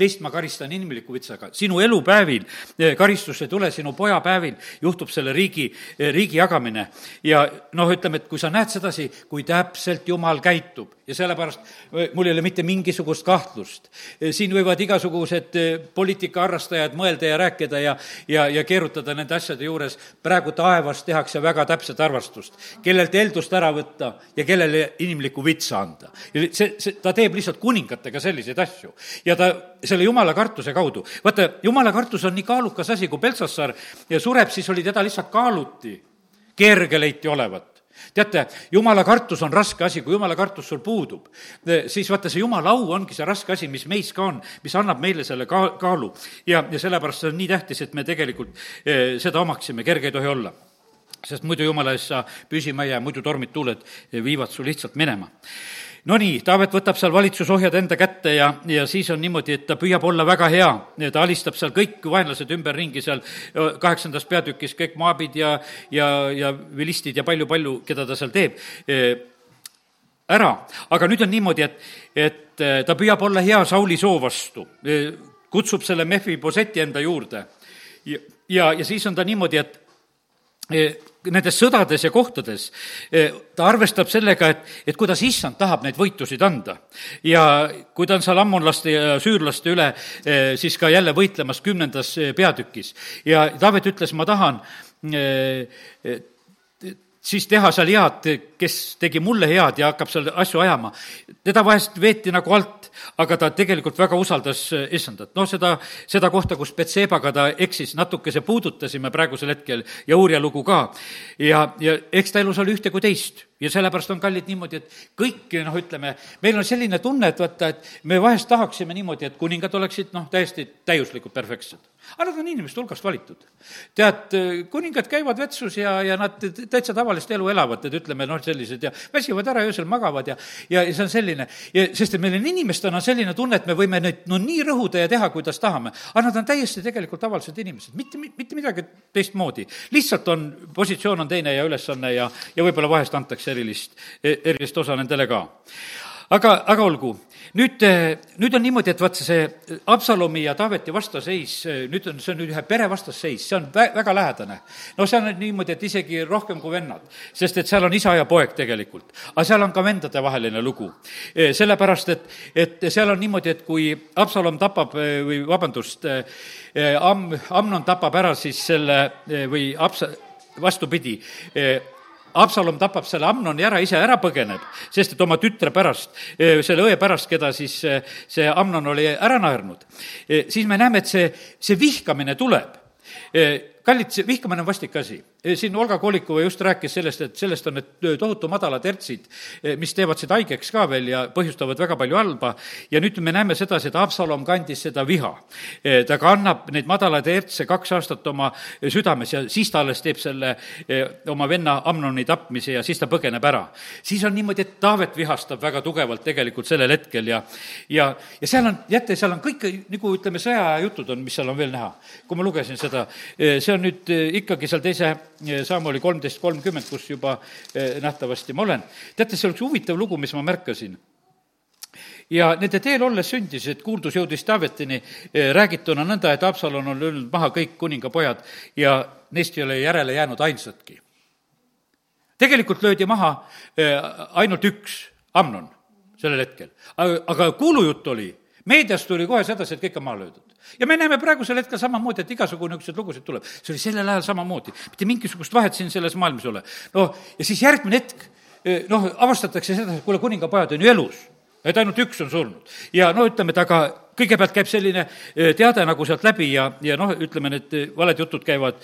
Speaker 1: teist ma karistan inimliku vitsaga. sinu elupäevil eh, karistus ei tule, sinu pojapäevil juhtub selle riigi, eh, riigi jagamine. ja noh, ütleme, et kui sa näed sedasi, kui täpselt Jumal käitub ja sellepärast eh, mul ei ole mitte mingisugust kahtlust. siin võivad igasugused poliitikaharrastajad mõelda ja rääkida ja, ja, ja keerutada nende asjade juures. praegu taevas tehakse väga täpset arvestust, kellelt eeldust ära võtta ja kellele inimlikku vitsa anda. see, see, ta teeb lihtsalt kuningatega selliseid asju ja ta selle jumala kartuse kaudu. vaata, jumala kartus on nii kaalukas asi, kui Peltsassar sureb, siis oli teda lihtsalt kaaluti kergeleiti olevat teate, jumala kartus on raske asi, kui jumala kartus sul puudub, siis vaata, see jumala au ongi see raske asi, mis meis ka on, mis annab meile selle ka-, kaalu. ja, ja sellepärast see on nii tähtis, et me tegelikult eh, seda omaksime, kerge ei tohi olla. sest muidu jumala ees sa püsima ei jää, muidu tormid, tuuled viivad su lihtsalt minema Nonii, Taavet võtab seal valitsusohjad enda kätte ja, ja siis on niimoodi, et ta püüab olla väga hea, ta alistab seal kõik vaenlased ümberringi seal kaheksandas peatükis, kõik maabid ja, ja, ja vilistid ja palju-palju, keda ta seal teeb, ära. aga nüüd on niimoodi, et, et ta püüab olla hea Sauli soo vastu, kutsub selle Mephi-Boseti enda juurde. Ja, ja, ja siis on ta niimoodi, et nendes sõdades ja kohtades ta arvestab sellega, et, et kuidas issand tahab neid võitusid anda. ja kui ta on seal ammonlaste ja süürlaste üle siis ka jälle võitlemas kümnendas peatükis ja Taavet ütles, ma tahan siis teha seal head, kes tegi mulle head ja hakkab seal asju ajama. teda vahest veeti nagu alt, aga ta tegelikult väga usaldas issandat. noh, seda, seda kohta, kus Betsebaga ta eksis, natukese puudutasime praegusel hetkel ja Uurja lugu ka. ja, ja eks ta elus oli ühte kui teist ja sellepärast on kallid niimoodi, et kõik, noh, ütleme, meil on selline tunne, et vaata, et me vahest tahaksime niimoodi, et kuningad oleksid, noh, täiesti täiuslikud, perfektsed. aga nad on inimeste hulgast valitud. tead, kuningad käivad vetsus ja, ja nad täitsa tavalist elu elavad, et ütleme, noh, sellised ja väsivad ära, öösel magavad ja, ja, ja see on selline, ja sest et meil on inimestena selline tunne, et me võime neid no nii rõhuda ja teha, kuidas tahame. aga nad on täiesti tegelikult tavalised inimesed, mitte, mitte midagi teistmoodi. lihtsalt on, positsioon on teine ja ülesanne ja, ja võib-olla vahest antakse erilist, erilist osa nendele ka. aga, aga olgu, nüüd, nüüd on niimoodi, et vaat see Absalomi ja Taaveti vastaseis, nüüd on, see on nüüd ühe pere vastasseis, see on vä-, väga lähedane. no seal on niimoodi, et isegi rohkem kui vennad, sest et seal on isa ja poeg tegelikult. aga seal on ka vendadevaheline lugu. sellepärast, et, et seal on niimoodi, et kui Absalom tapab või vabandust, Am-, Amnon tapab ära siis selle või Absa-, vastupidi, Absalom tapab selle Amnoni ära, ise ära põgeneb, sest et oma tütre pärast, selle õe pärast, keda siis see Amnon oli ära naernud, siis me näeme, et see, see vihkamine tuleb kallid, see vihkamine on vastik asi. siin Olga Kolikova just rääkis sellest, et sellest on need tohutu madalad ertsid, mis teevad seda haigeks ka veel ja põhjustavad väga palju halba. ja nüüd me näeme sedasi, et Absalom kandis seda viha. ta kannab neid madalaid ertse kaks aastat oma südames ja siis ta alles teeb selle oma venna Amnoni tapmise ja siis ta põgeneb ära. siis on niimoodi, et Taavet vihastab väga tugevalt tegelikult sellel hetkel ja, ja, ja seal on, jätte, seal on kõik nagu ütleme, sõjaaja jutud on, mis seal on veel näha. kui ma lugesin seda, see on nüüd eh, ikkagi seal teise eh, Samuli kolmteist kolmkümmend, kus juba eh, nähtavasti ma olen. teate, see oleks huvitav lugu, mis ma märkasin ja nende teel olles sündis, et kuuldus jõudis Taavetini räägituna nõnda, et Absalon on löönud maha kõik kuningapojad ja neist ei ole järele jäänud ainsatki. tegelikult löödi maha ainult üks, Amnon, sellel hetkel. aga kuulujutt oli, meediast tuli kohe sedasi, et kõik on maha löödud ja me näeme praegusel hetkel samamoodi, et igasugu niisuguseid lugusid tuleb. see oli sellel ajal samamoodi, mitte mingisugust vahet siin selles maailmas ei ole. noh, ja siis järgmine hetk eh, noh, avastatakse seda, et kuule, kuningapojad on ju elus, et ainult üks on surnud. ja no ütleme, et aga kõigepealt käib selline eh, teade nagu sealt läbi ja, ja noh, ütleme, need eh, valed jutud käivad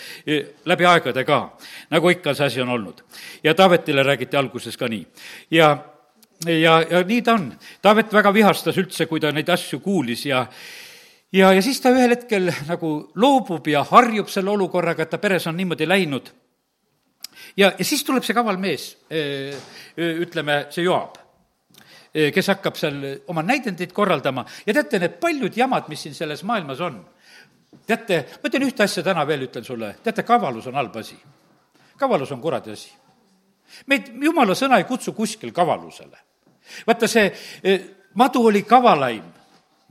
Speaker 1: läbi aegade ka, nagu ikka see asi on olnud. ja Taavetile räägiti alguses ka nii. ja ja, ja nii ta on. Taavet väga vihastas üldse, kui ta neid asju kuulis ja ja, ja siis ta ühel hetkel nagu loobub ja harjub selle olukorraga, et ta peres on niimoodi läinud. ja, ja siis tuleb see kaval mees, ütleme, see Joab, kes hakkab seal oma näidendeid korraldama ja teate, need paljud jamad, mis siin selles maailmas on, teate, ma ütlen ühte asja täna veel, ütlen sulle, teate, kavalus on halb asi. kavalus on kuradi asi. meid, jumala sõna ei kutsu kuskil kavalusele. vaata, see madu oli kavalaim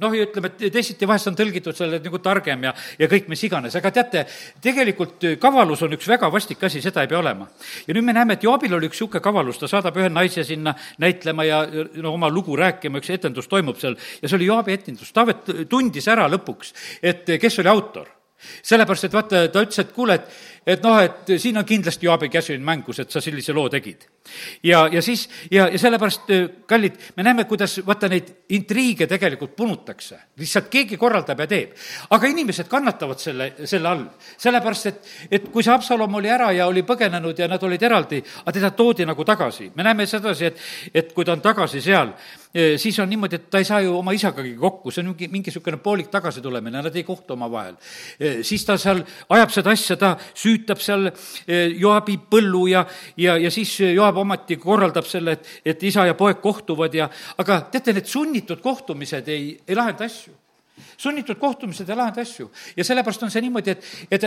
Speaker 1: noh, ja ütleme, et teisiti vahest on tõlgitud selle nagu targem ja, ja kõik mis iganes, aga teate, tegelikult kavalus on üks väga vastik asi, seda ei pea olema. ja nüüd me näeme, et Joabil oli üks niisugune kavalus, ta saadab ühe naise sinna näitlema ja no oma lugu rääkima, üks etendus toimub seal ja see oli Joabi etendus. Taavet tundis ära lõpuks, et kes oli autor sellepärast, et vaata, ta ütles, et kuule, et, et noh, et siin on kindlasti Joabi käsi mängus, et sa sellise loo tegid ja, ja siis, ja, ja sellepärast, äh, kallid, me näeme, kuidas vaata neid intriige tegelikult punutakse. lihtsalt keegi korraldab ja teeb. aga inimesed kannatavad selle, selle all. sellepärast, et, et kui see Haapsalom oli ära ja oli põgenenud ja nad olid eraldi, aga teda toodi nagu tagasi. me näeme sedasi, et, et kui ta on tagasi seal, äh, siis on niimoodi, et ta ei saa ju oma isagagi kokku, see on mingi, mingi niisugune poolik tagasitulemine, nad ei kohtu omavahel. Äh, siis ta seal ajab seda asja, ta süütab seal Joabi põllu ja, ja, ja siis Joab Joab ometi korraldab selle, et, et isa ja poeg kohtuvad ja aga teate, need sunnitud kohtumised ei, ei lahenda asju sunnitud kohtumised ei lahenda asju ja sellepärast on see niimoodi, et, et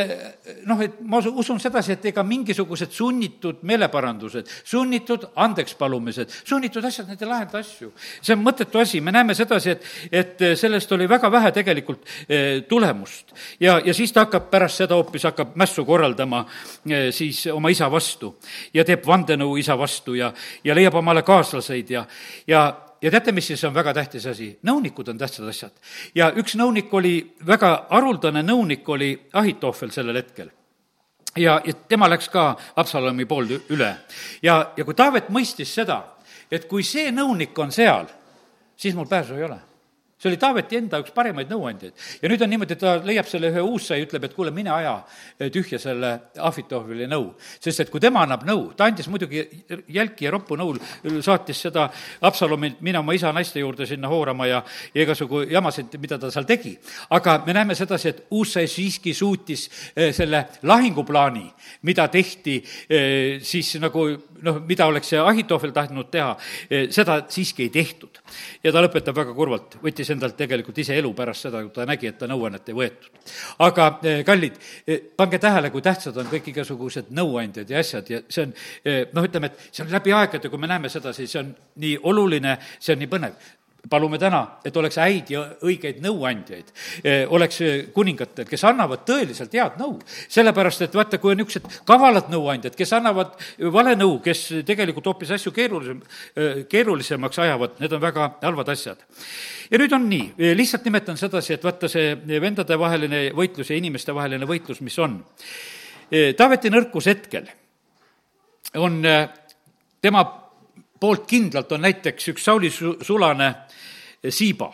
Speaker 1: noh, et ma usun sedasi, et ega mingisugused sunnitud meeleparandused, sunnitud andekspalumised, sunnitud asjad, need ei lahenda asju. see on mõttetu asi, me näeme sedasi, et, et sellest oli väga vähe tegelikult eh, tulemust. ja, ja siis ta hakkab pärast seda hoopis, hakkab mässu korraldama eh, siis oma isa vastu ja teeb vandenõu isa vastu ja, ja leiab omale kaaslaseid ja, ja ja teate, mis siis on väga tähtis asi? nõunikud on tähtsad asjad. ja üks nõunik oli, väga haruldane nõunik oli Ahitohvel sellel hetkel ja, ja tema läks ka Absalomi poolde üle. ja, ja kui Taavet mõistis seda, et kui see nõunik on seal, siis mul pääsu ei ole see oli Taaveti enda üks parimaid nõuandjaid. ja nüüd on niimoodi, et ta leiab selle ühe uussai, ütleb, et kuule, mine aja tühja selle Ahvitohvili nõu. sest et kui tema annab nõu, ta andis muidugi jälki ja roppu nõul, saatis seda Absalomit minema oma isa naiste juurde sinna hoorama ja, ja igasugu jamasid, mida ta seal tegi. aga me näeme sedasi, et uussai siiski suutis eh, selle lahinguplaani, mida tehti eh, siis nagu noh, mida oleks see Ahitohvel tahtnud teha, eh, seda siiski ei tehtud. ja ta lõpetab väga kurvalt, võttis endalt tegelikult ise elu pärast seda, kui ta nägi, et ta nõuannet ei võetud. aga eh, kallid, eh, pange tähele, kui tähtsad on kõik igasugused nõuandjad ja asjad ja see on noh, ütleme, et see on läbi aegade, kui me näeme sedasi, see on nii oluline, see on nii põnev palume täna, et oleks häid ja õigeid nõuandjaid, eh, oleks eh, kuningatel, kes annavad tõeliselt head nõu. sellepärast, et vaata, kui on niisugused kavalad nõuandjad, kes annavad vale nõu, kes tegelikult hoopis asju keerulisem, eh, keerulisemaks ajavad, need on väga halvad asjad. ja nüüd on nii, lihtsalt nimetan sedasi, et vaata, see vendadevaheline võitlus ja inimestevaheline võitlus, mis on. Taaveti nõrkus hetkel on tema poolt kindlalt on näiteks üks Sauli su-, sulane Siiba,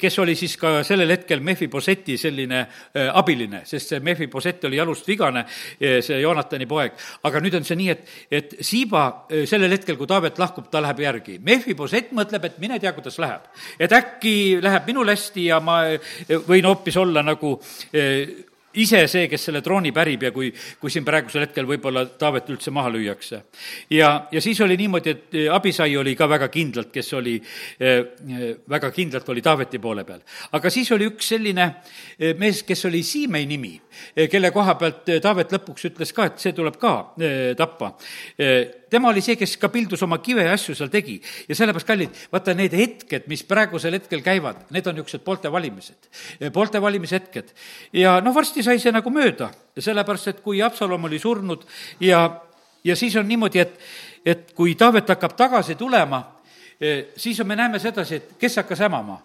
Speaker 1: kes oli siis ka sellel hetkel Mehhiposeti selline äh, abiline, sest see Mehhiposet oli jalust vigane, äh, see Joonatani poeg. aga nüüd on see nii, et, et Siiba sellel hetkel, kui Taavet lahkub, ta läheb järgi. Mehhiposet mõtleb, et mine tea, kuidas läheb. et äkki läheb minul hästi ja ma võin hoopis olla nagu ise see, kes selle trooni pärib ja kui, kui siin praegusel hetkel võib-olla Taavet üldse maha lüüakse. ja, ja siis oli niimoodi, et eh, Abisai oli ka väga kindlalt, kes oli äh,, väga kindlalt oli Taaveti poole peal. aga siis oli üks selline mees, kes oli Siimei nimi, kelle koha pealt Taavet lõpuks ütles ka, et see tuleb ka tappa tema oli see, kes ka pildus oma kive ja asju seal tegi. ja sellepärast, kallid, vaata need hetked, mis praegusel hetkel käivad, need on niisugused poolte valimised, poolte valimishetked. ja noh, varsti sai see nagu mööda, sellepärast et kui Absalom oli surnud ja, ja siis on niimoodi, et, et kui Taavet hakkab tagasi tulema, eh, siis me näeme sedasi, et kes hakkas hämama.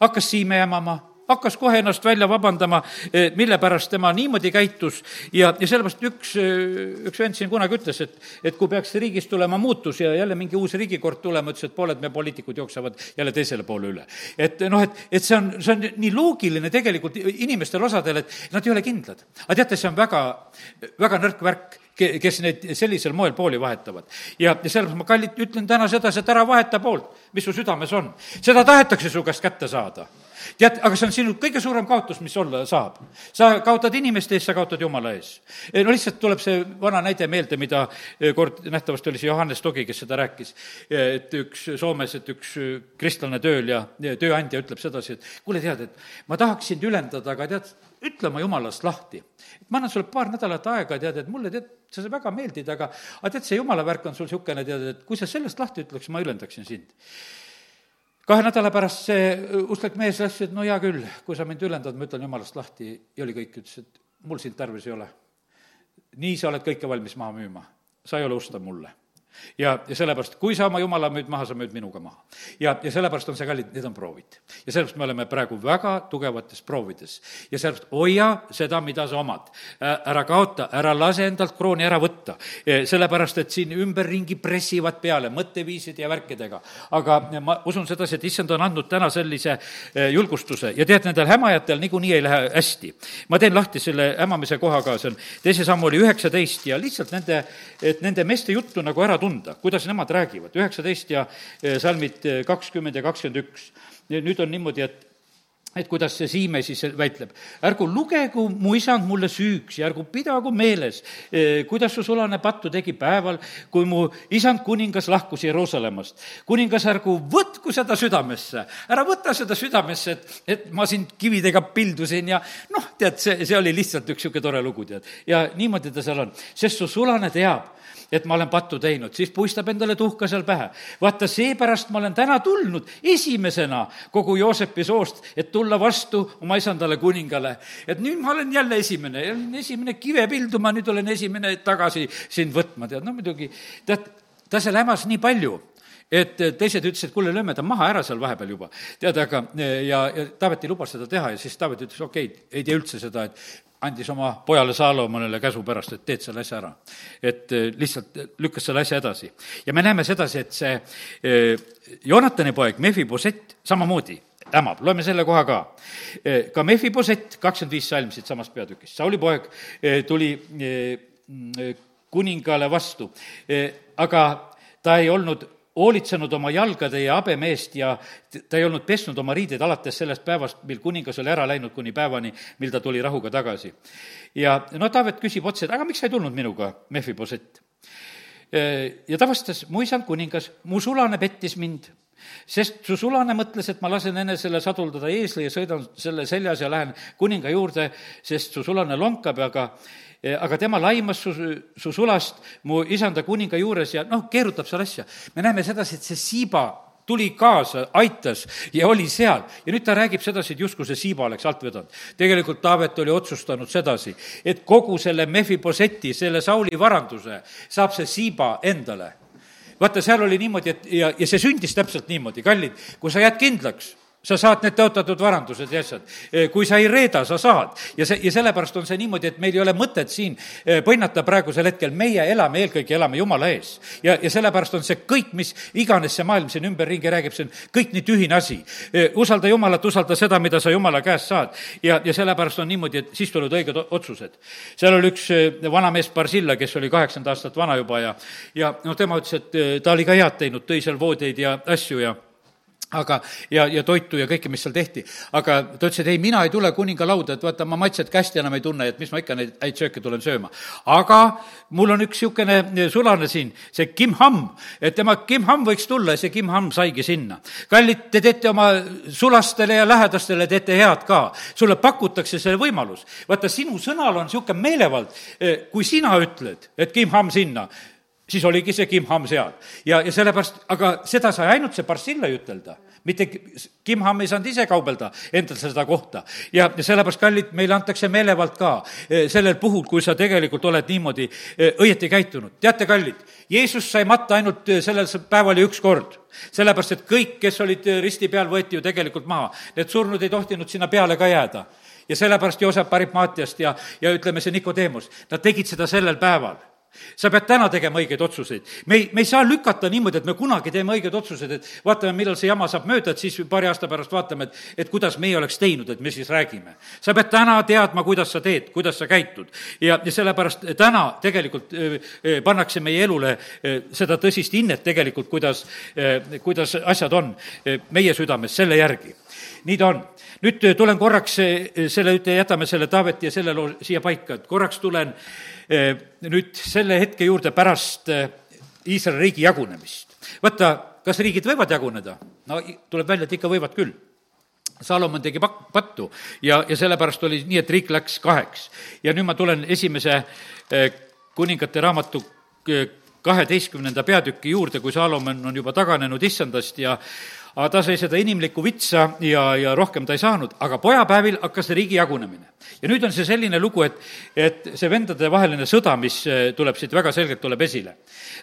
Speaker 1: hakkas Siime hämama hakkas kohe ennast välja vabandama, eh, mille pärast tema niimoodi käitus ja, ja sellepärast üks, eh, üks vend siin kunagi ütles, et, et kui peaks riigis tulema muutus ja jälle mingi uus riigikord tulema, ütles, et pooled meie poliitikud jooksevad jälle teisele poole üle. et noh, et, et see on, see on nii loogiline tegelikult inimestel osadel, et nad ei ole kindlad. aga teate, see on väga, väga nõrk värk kes neid sellisel moel pooli vahetavad. ja, ja sellepärast ma, kallid, ütlen täna sedasi, et ära vaheta poolt, mis su südames on. seda tahetakse su käest kätte saada tead, aga see on sinu kõige suurem kaotus, mis olla saab. sa kaotad inimeste ees, sa kaotad jumala ees. no lihtsalt tuleb see vana näide meelde, mida eh, kord nähtavasti oli see Johannes Togi, kes seda rääkis, et üks Soomes, et üks kristlane tööl ja tööandja ütleb sedasi, et kuule, tead, et ma tahaks sind ülendada, aga tead, ütle oma jumalast lahti. ma annan sulle paar nädalat aega, tead, et mulle tead, sa väga meeldid, aga, aga tead, see jumala värk on sul niisugune, tead, et kui sa sellest lahti ütleks, ma ülendaksin sind kahe nädala pärast see usklik mees läks, et no hea küll, kui sa mind ülendad, ma ütlen jumalast lahti ja oli kõik, ütles, et mul sind tarvis ei ole. nii sa oled kõike valmis maha müüma, sa ei ole ustav mulle ja, ja sellepärast, kui sa oma jumala müüd maha, sa müüd minuga maha. ja, ja sellepärast on see kallid, need on proovid. ja sellepärast me oleme praegu väga tugevates proovides. ja sellepärast hoia seda, mida sa omad. ära kaota, ära lase endalt krooni ära võtta. sellepärast, et siin ümberringi pressivad peale mõtteviiside ja värkidega. aga ma usun sedasi, et issand on andnud täna sellise e, julgustuse ja tead, nendel hämajatel niikuinii ei lähe hästi. ma teen lahti selle hämamise koha ka, see on teise sammu oli üheksateist ja lihtsalt nende, et nende meeste juttu nagu ära tunda tunda, kuidas nemad räägivad, üheksateist ja eh, salmid eh, kakskümmend ja kakskümmend üks. nüüd on niimoodi, et et kuidas see Siime siis väitleb. ärgu lugegu mu isand mulle süüks ja ärgu pidagu meeles, eh, kuidas su sulane pattu tegi päeval, kui mu isand kuningas lahkus Jeruusalemmast. kuningas, ärgu võtku seda südamesse, ära võta seda südamesse, et, et ma sind kividega pildusin ja noh, tead, see, see oli lihtsalt üks niisugune tore lugu, tead. ja niimoodi ta seal on, sest su sulane teab et ma olen pattu teinud, siis puistab endale tuhka seal pähe. vaata, seepärast ma olen täna tulnud esimesena kogu Joosepi soost, et tulla vastu oma isandale kuningale. et nüüd ma olen jälle esimene, esimene kive pilduma, nüüd olen esimene tagasi sind võtma, tead, no muidugi, tead, ta seal hämas nii palju et teised ütlesid, kuule, lööme ta maha ära seal vahepeal juba. tead, aga ja, ja Taavet ei luba seda teha ja siis Taavet ütles, okei okay,, ei tee üldse seda, et andis oma pojale Saalomonile käsu pärast, et teed selle asja ära. et eh, lihtsalt lükkas selle asja edasi. ja me näeme sedasi, et see eh, Jonatani poeg Mefibosett samamoodi hämab, loeme selle koha ka. Eh, ka Mefibosett, kakskümmend viis salm siitsamast peatükist, Sauli poeg tuli kuningale vastu, aga ta ei olnud hoolitsenud oma jalgade ja habeme eest ja ta ei olnud pesnud oma riideid alates sellest päevast, mil kuningas oli ära läinud, kuni päevani, mil ta tuli rahuga tagasi. ja no Taavet küsib otse, et aga miks sa ei tulnud minuga, Mehvibosett? ja ta vastas, mu isand kuningas, mu sulane pettis mind sest su sulane mõtles, et ma lasen enesele saduldada eesli ja sõidan selle seljas ja lähen kuninga juurde, sest su sulane lonkab, aga Eh, aga tema laimas su, su sulast mu isanda kuninga juures ja noh, keerutab seal asja. me näeme sedasi, et see siiba tuli kaasa, aitas ja oli seal. ja nüüd ta räägib sedasi, et justkui see siiba oleks alt vedanud. tegelikult Taavet oli otsustanud sedasi, et kogu selle Mefiboseti, selle Sauli varanduse saab see siiba endale. Vaata, seal oli niimoodi, et ja, ja see sündis täpselt niimoodi, kallid, kui sa jääd kindlaks sa saad need tõotatud varandused ja asjad. Eh, kui sa ei reeda, sa saad. ja see, ja sellepärast on see niimoodi, et meil ei ole mõtet siin eh, põnnata praegusel hetkel, meie elame, eelkõige elame Jumala ees. ja, ja sellepärast on see kõik, mis iganes see maailm siin ümberringi räägib, see on kõik nii tühine asi. Eh, usalda Jumalat, usalda seda, mida sa Jumala käest saad. ja, ja sellepärast on niimoodi, et siis tulevad õiged otsused. seal oli üks vanamees Barsilla, kes oli kaheksakümmend aastat vana juba ja, ja noh, tema ütles, et ta oli ka head teinud, tõi seal voodeid ja asju ja aga, ja, ja toitu ja kõike, mis seal tehti. aga ta ütles, et ei, mina ei tule kuninga lauda, et vaata, ma maitset kästi enam ei tunne, et mis ma ikka neid häid sööke tulen sööma. aga mul on üks niisugune sulane siin, see Kim Ham, et tema Kim Ham võiks tulla ja see Kim Ham saigi sinna. kallid, te teete oma sulastele ja lähedastele, teete head ka. sulle pakutakse see võimalus. vaata, sinu sõnal on niisugune meelevald, eh, kui sina ütled, et Kim Ham sinna siis oligi see Kimham seal. ja, ja sellepärast, aga seda sai ainult see Barsillai ütelda, mitte Kimham ei saanud ise kaubelda endale seda kohta. ja, ja sellepärast, kallid, meile antakse meelevald ka eh, sellel puhul, kui sa tegelikult oled niimoodi eh, õieti käitunud. teate, kallid, Jeesus sai matta ainult eh, sellel päeval ja üks kord. sellepärast, et kõik, kes olid risti peal, võeti ju tegelikult maha. Need surnud ei tohtinud sinna peale ka jääda ja sellepärast Joosep Arimaatiast ja, ja ütleme, see Nikodeemus, nad tegid seda sellel päeval sa pead täna tegema õigeid otsuseid. me ei, me ei saa lükata niimoodi, et me kunagi teeme õigeid otsuseid, et vaatame, millal see jama saab mööda, et siis paari aasta pärast vaatame, et, et kuidas meie oleks teinud, et me siis räägime. sa pead täna teadma, kuidas sa teed, kuidas sa käitud. ja, ja sellepärast täna tegelikult pannakse meie elule seda tõsist hinnet tegelikult, kuidas, kuidas asjad on meie südames selle järgi. nii ta on. nüüd tulen korraks selle, jätame selle Taaveti ja selle loo siia paika, et korraks tulen äh, nüüd selle hetke juurde pärast eh, Iisraeli riigi jagunemist. vaata, kas riigid võivad jaguneda? no tuleb välja, et ikka võivad küll. Salomon tegi pak-, pattu ja, ja sellepärast oli nii, et riik läks kaheks. ja nüüd ma tulen esimese eh, kuningate raamatu kaheteistkümnenda peatüki juurde, kui Salomon on juba taganenud issandast ja aga ta sai seda inimlikku vitsa ja, ja rohkem ta ei saanud, aga pojapäevil hakkas riigi jagunemine. ja nüüd on see selline lugu, et, et see vendadevaheline sõda, mis eh, tuleb siit väga selgelt, tuleb esile.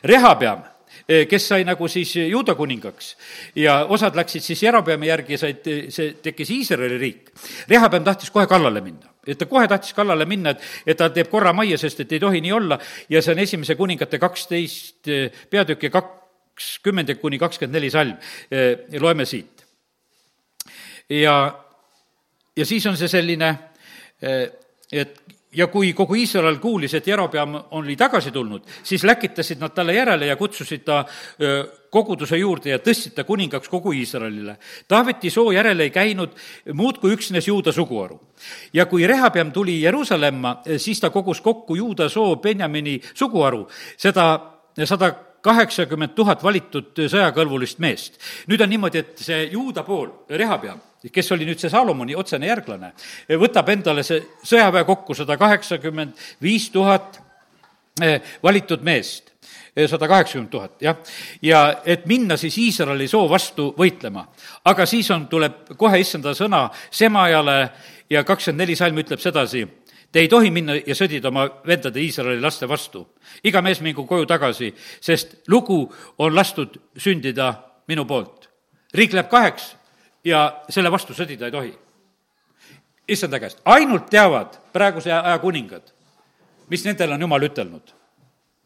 Speaker 1: Rehapeam, eh, kes sai nagu siis juuda kuningaks ja osad läksid siis Jerobeami järgi ja said, see tekkis Iisraeli riik. Rehapeam tahtis kohe kallale minna et ta kohe tahtis kallale minna, et, et ta teeb korra majja, sest et ei tohi nii olla ja see on esimese kuningate kaksteist eh, peatükki kak-, kakskümmend kuni kakskümmend neli salm, loeme siit. ja, ja siis on see selline, et ja kui kogu Iisrael kuulis, et Jerobeam oli tagasi tulnud, siis läkitasid nad talle järele ja kutsusid ta koguduse juurde ja tõstsid ta kuningaks kogu Iisraelile. Taaveti soo järele ei käinud muud kui üksnes juuda suguharu. ja kui Rehabeam tuli Jeruusalemma, siis ta kogus kokku juuda soo Benjamini suguharu, seda sada kaheksakümmend tuhat valitud sõjakõlbulist meest. nüüd on niimoodi, et see juuda pool, Rehabeam, kes oli nüüd see Saalomoni otsene järglane, võtab endale see sõjaväe kokku sada kaheksakümmend viis tuhat eh, valitud meest sada kaheksakümmend tuhat, jah. ja et minna siis Iisraeli soo vastu võitlema. aga siis on, tuleb kohe issanda sõna Semajale ja kakskümmend neli salm ütleb sedasi, te ei tohi minna ja sõdida oma vendade Iisraeli laste vastu. iga mees mingu koju tagasi, sest lugu on lastud sündida minu poolt. riik läheb kaheks ja selle vastu sõdida ei tohi. issanda käest, ainult teavad praeguse aja kuningad, mis nendele on jumal ütelnud.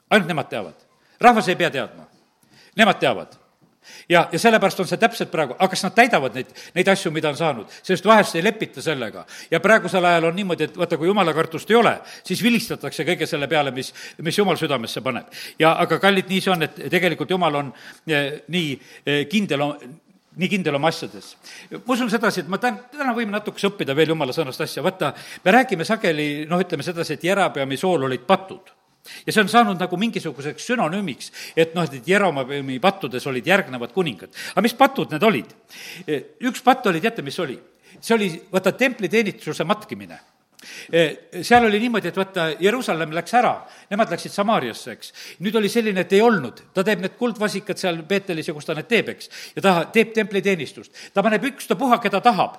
Speaker 1: ainult nemad teavad rahvas ei pea teadma. Nemad teavad ja, ja sellepärast on see täpselt praegu, aga kas nad täidavad neid, neid asju, mida on saanud, sest vahest ei lepita sellega. ja praegusel ajal on niimoodi, et vaata, kui jumala kartust ei ole, siis vilistatakse kõige selle peale, mis, mis jumal südamesse paneb. ja aga kallid, nii see on, et tegelikult jumal on eh, nii eh, kindel nii kindel oma asjades. ma usun sedasi, et ma täna, täna võime natukese õppida veel jumala sõnast asja, vaata, me räägime sageli, noh, ütleme sedasi, et Järapeami sool olid patud ja see on saanud nagu mingisuguseks sünonüümiks, et noh, et Jeromoami pattudes olid järgnevad kuningad. aga mis patud need olid? üks patt oli, teate, mis oli? see oli, vaata, templiteenistuse matkimine seal oli niimoodi, et vaata, Jeruusalemm läks ära, nemad läksid Samaariasse, eks. nüüd oli selline, et ei olnud, ta teeb need kuldvasikad seal Peetelis ja kus ta need teeb, eks. ja ta teeb templiteenistust. ta paneb ükstapuha, keda tahab,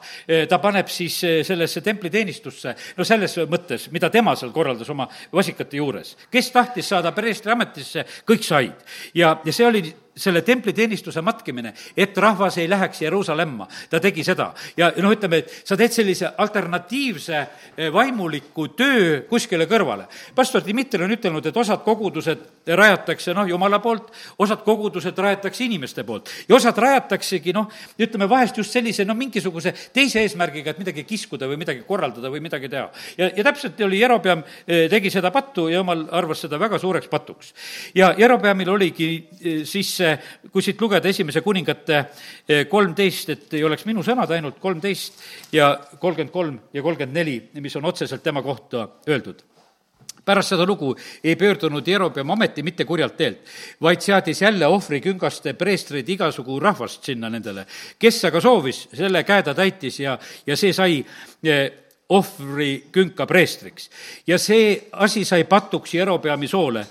Speaker 1: ta paneb siis sellesse templiteenistusse, no selles mõttes, mida tema seal korraldas oma vasikate juures. kes tahtis saada preestri ametisse, kõik said. ja, ja see oli selle templiteenistuse matkimine, et rahvas ei läheks Jeruusalemma. ta tegi seda ja noh, ütleme, et sa teed sellise alternatiivse eh, vaimuliku töö kuskile kõrvale. pastor Dmitri on ütelnud, et osad kogudused rajatakse noh, jumala poolt, osad kogudused rajatakse inimeste poolt ja osad rajataksegi noh, ütleme vahest just sellise noh, mingisuguse teise eesmärgiga, et midagi kiskuda või midagi korraldada või midagi teha. ja, ja täpselt oli Jerobeam, eh, tegi seda pattu ja jumal arvas seda väga suureks patuks. ja Jerobeamil oligi eh, siis see, kui siit lugeda esimese kuningate eh, kolmteist, et ei oleks minu sõnad ainult kolmteist ja kolmkümmend kolm ja kolmkümmend neli, mis on otseselt tema kohta öeldud pärast seda lugu ei pöördunud Jerobeam ameti mitte kurjalt teelt, vaid seadis jälle ohvriküngaste preestreid igasugu rahvast sinna nendele. kes aga soovis, selle käe ta täitis ja, ja see sai eh, ohvrikünka preestriks. ja see asi sai patuks Jerobeami soole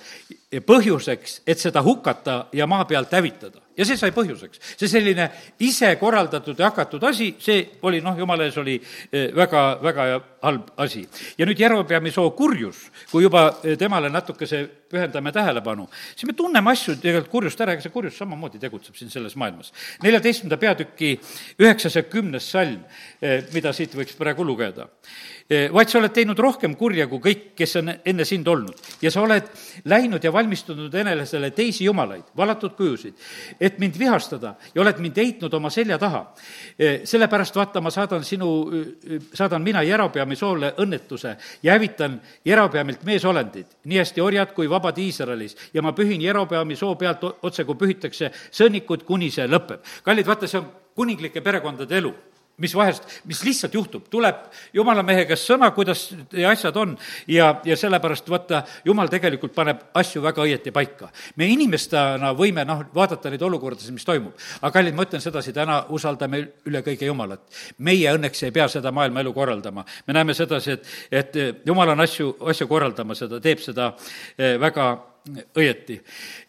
Speaker 1: põhjuseks, et seda hukata ja maa pealt hävitada. Ja see sai põhjuseks. see selline ise korraldatud ja hakatud asi, see oli noh, jumala ees oli eh, väga, väga halb asi. ja nüüd Jerobeami soo kurjus, kui juba eh, temale natukese pühendame tähelepanu, siis me tunneme asju tegelikult kurjust ära, ega see kurjus samamoodi tegutseb siin selles maailmas. neljateistkümnenda peatüki üheksas ja kümnes salm, eh, mida siit võiks praegu lugeda vaid sa oled teinud rohkem kurja kui kõik, kes on enne sind olnud. ja sa oled läinud ja valmistunud enesele teisi jumalaid, valatud kujusid, et mind vihastada ja oled mind heitnud oma selja taha. Eh, sellepärast vaata, ma saadan sinu, eh, saadan mina Jerobeami soole õnnetuse ja hävitan Jerobeamilt meesolendid, nii hästi orjad kui vabad Iisraelis, ja ma pühin Jerobeami soo pealt otse, kui pühitakse sõnnikud, kuni see lõpeb. kallid, vaata, see on kuninglike perekondade elu mis vahest, mis lihtsalt juhtub, tuleb jumala mehe käest sõna, kuidas asjad on ja, ja sellepärast vaata, jumal tegelikult paneb asju väga õieti paika. me inimestena võime noh, vaadata neid olukordasid, mis toimub. aga kallid, ma ütlen sedasi, täna usaldame üle kõige Jumalat. meie õnneks ei pea seda maailma elu korraldama. me näeme sedasi, et, et Jumal on asju, asju korraldamas ja ta teeb seda eh, väga õieti.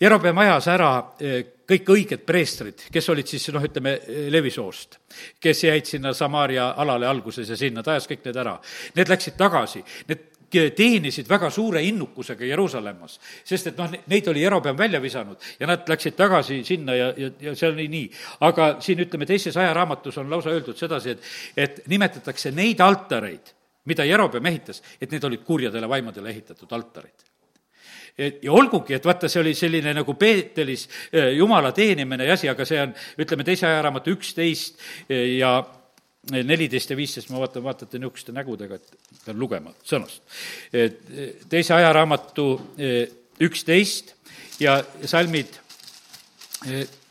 Speaker 1: Jerobeam ajas ära eh, kõik õiged preestrid, kes olid siis noh, ütleme, Levisoost, kes jäid sinna Samaaria alale alguses ja sinna, ta ajas kõik need ära. Need läksid tagasi, need teenisid väga suure innukusega Jeruusalemmas, sest et noh, neid oli Jerobeam välja visanud ja nad läksid tagasi sinna ja, ja, ja see oli nii. aga siin ütleme, teises ajaraamatus on lausa öeldud sedasi, et, et nimetatakse neid altareid, mida Jerobeam ehitas, et need olid kurjadele vaimadele ehitatud altarid et ja olgugi, et vaata, see oli selline nagu Peetelis eh, jumala teenimine ja asi, aga see on, ütleme, teise ajaraamatu üksteist eh, ja neliteist ja viisteist, ma vaatan, vaatate niisuguste nägudega, et pean lugema sõnast. et eh, teise ajaraamatu üksteist ja salmid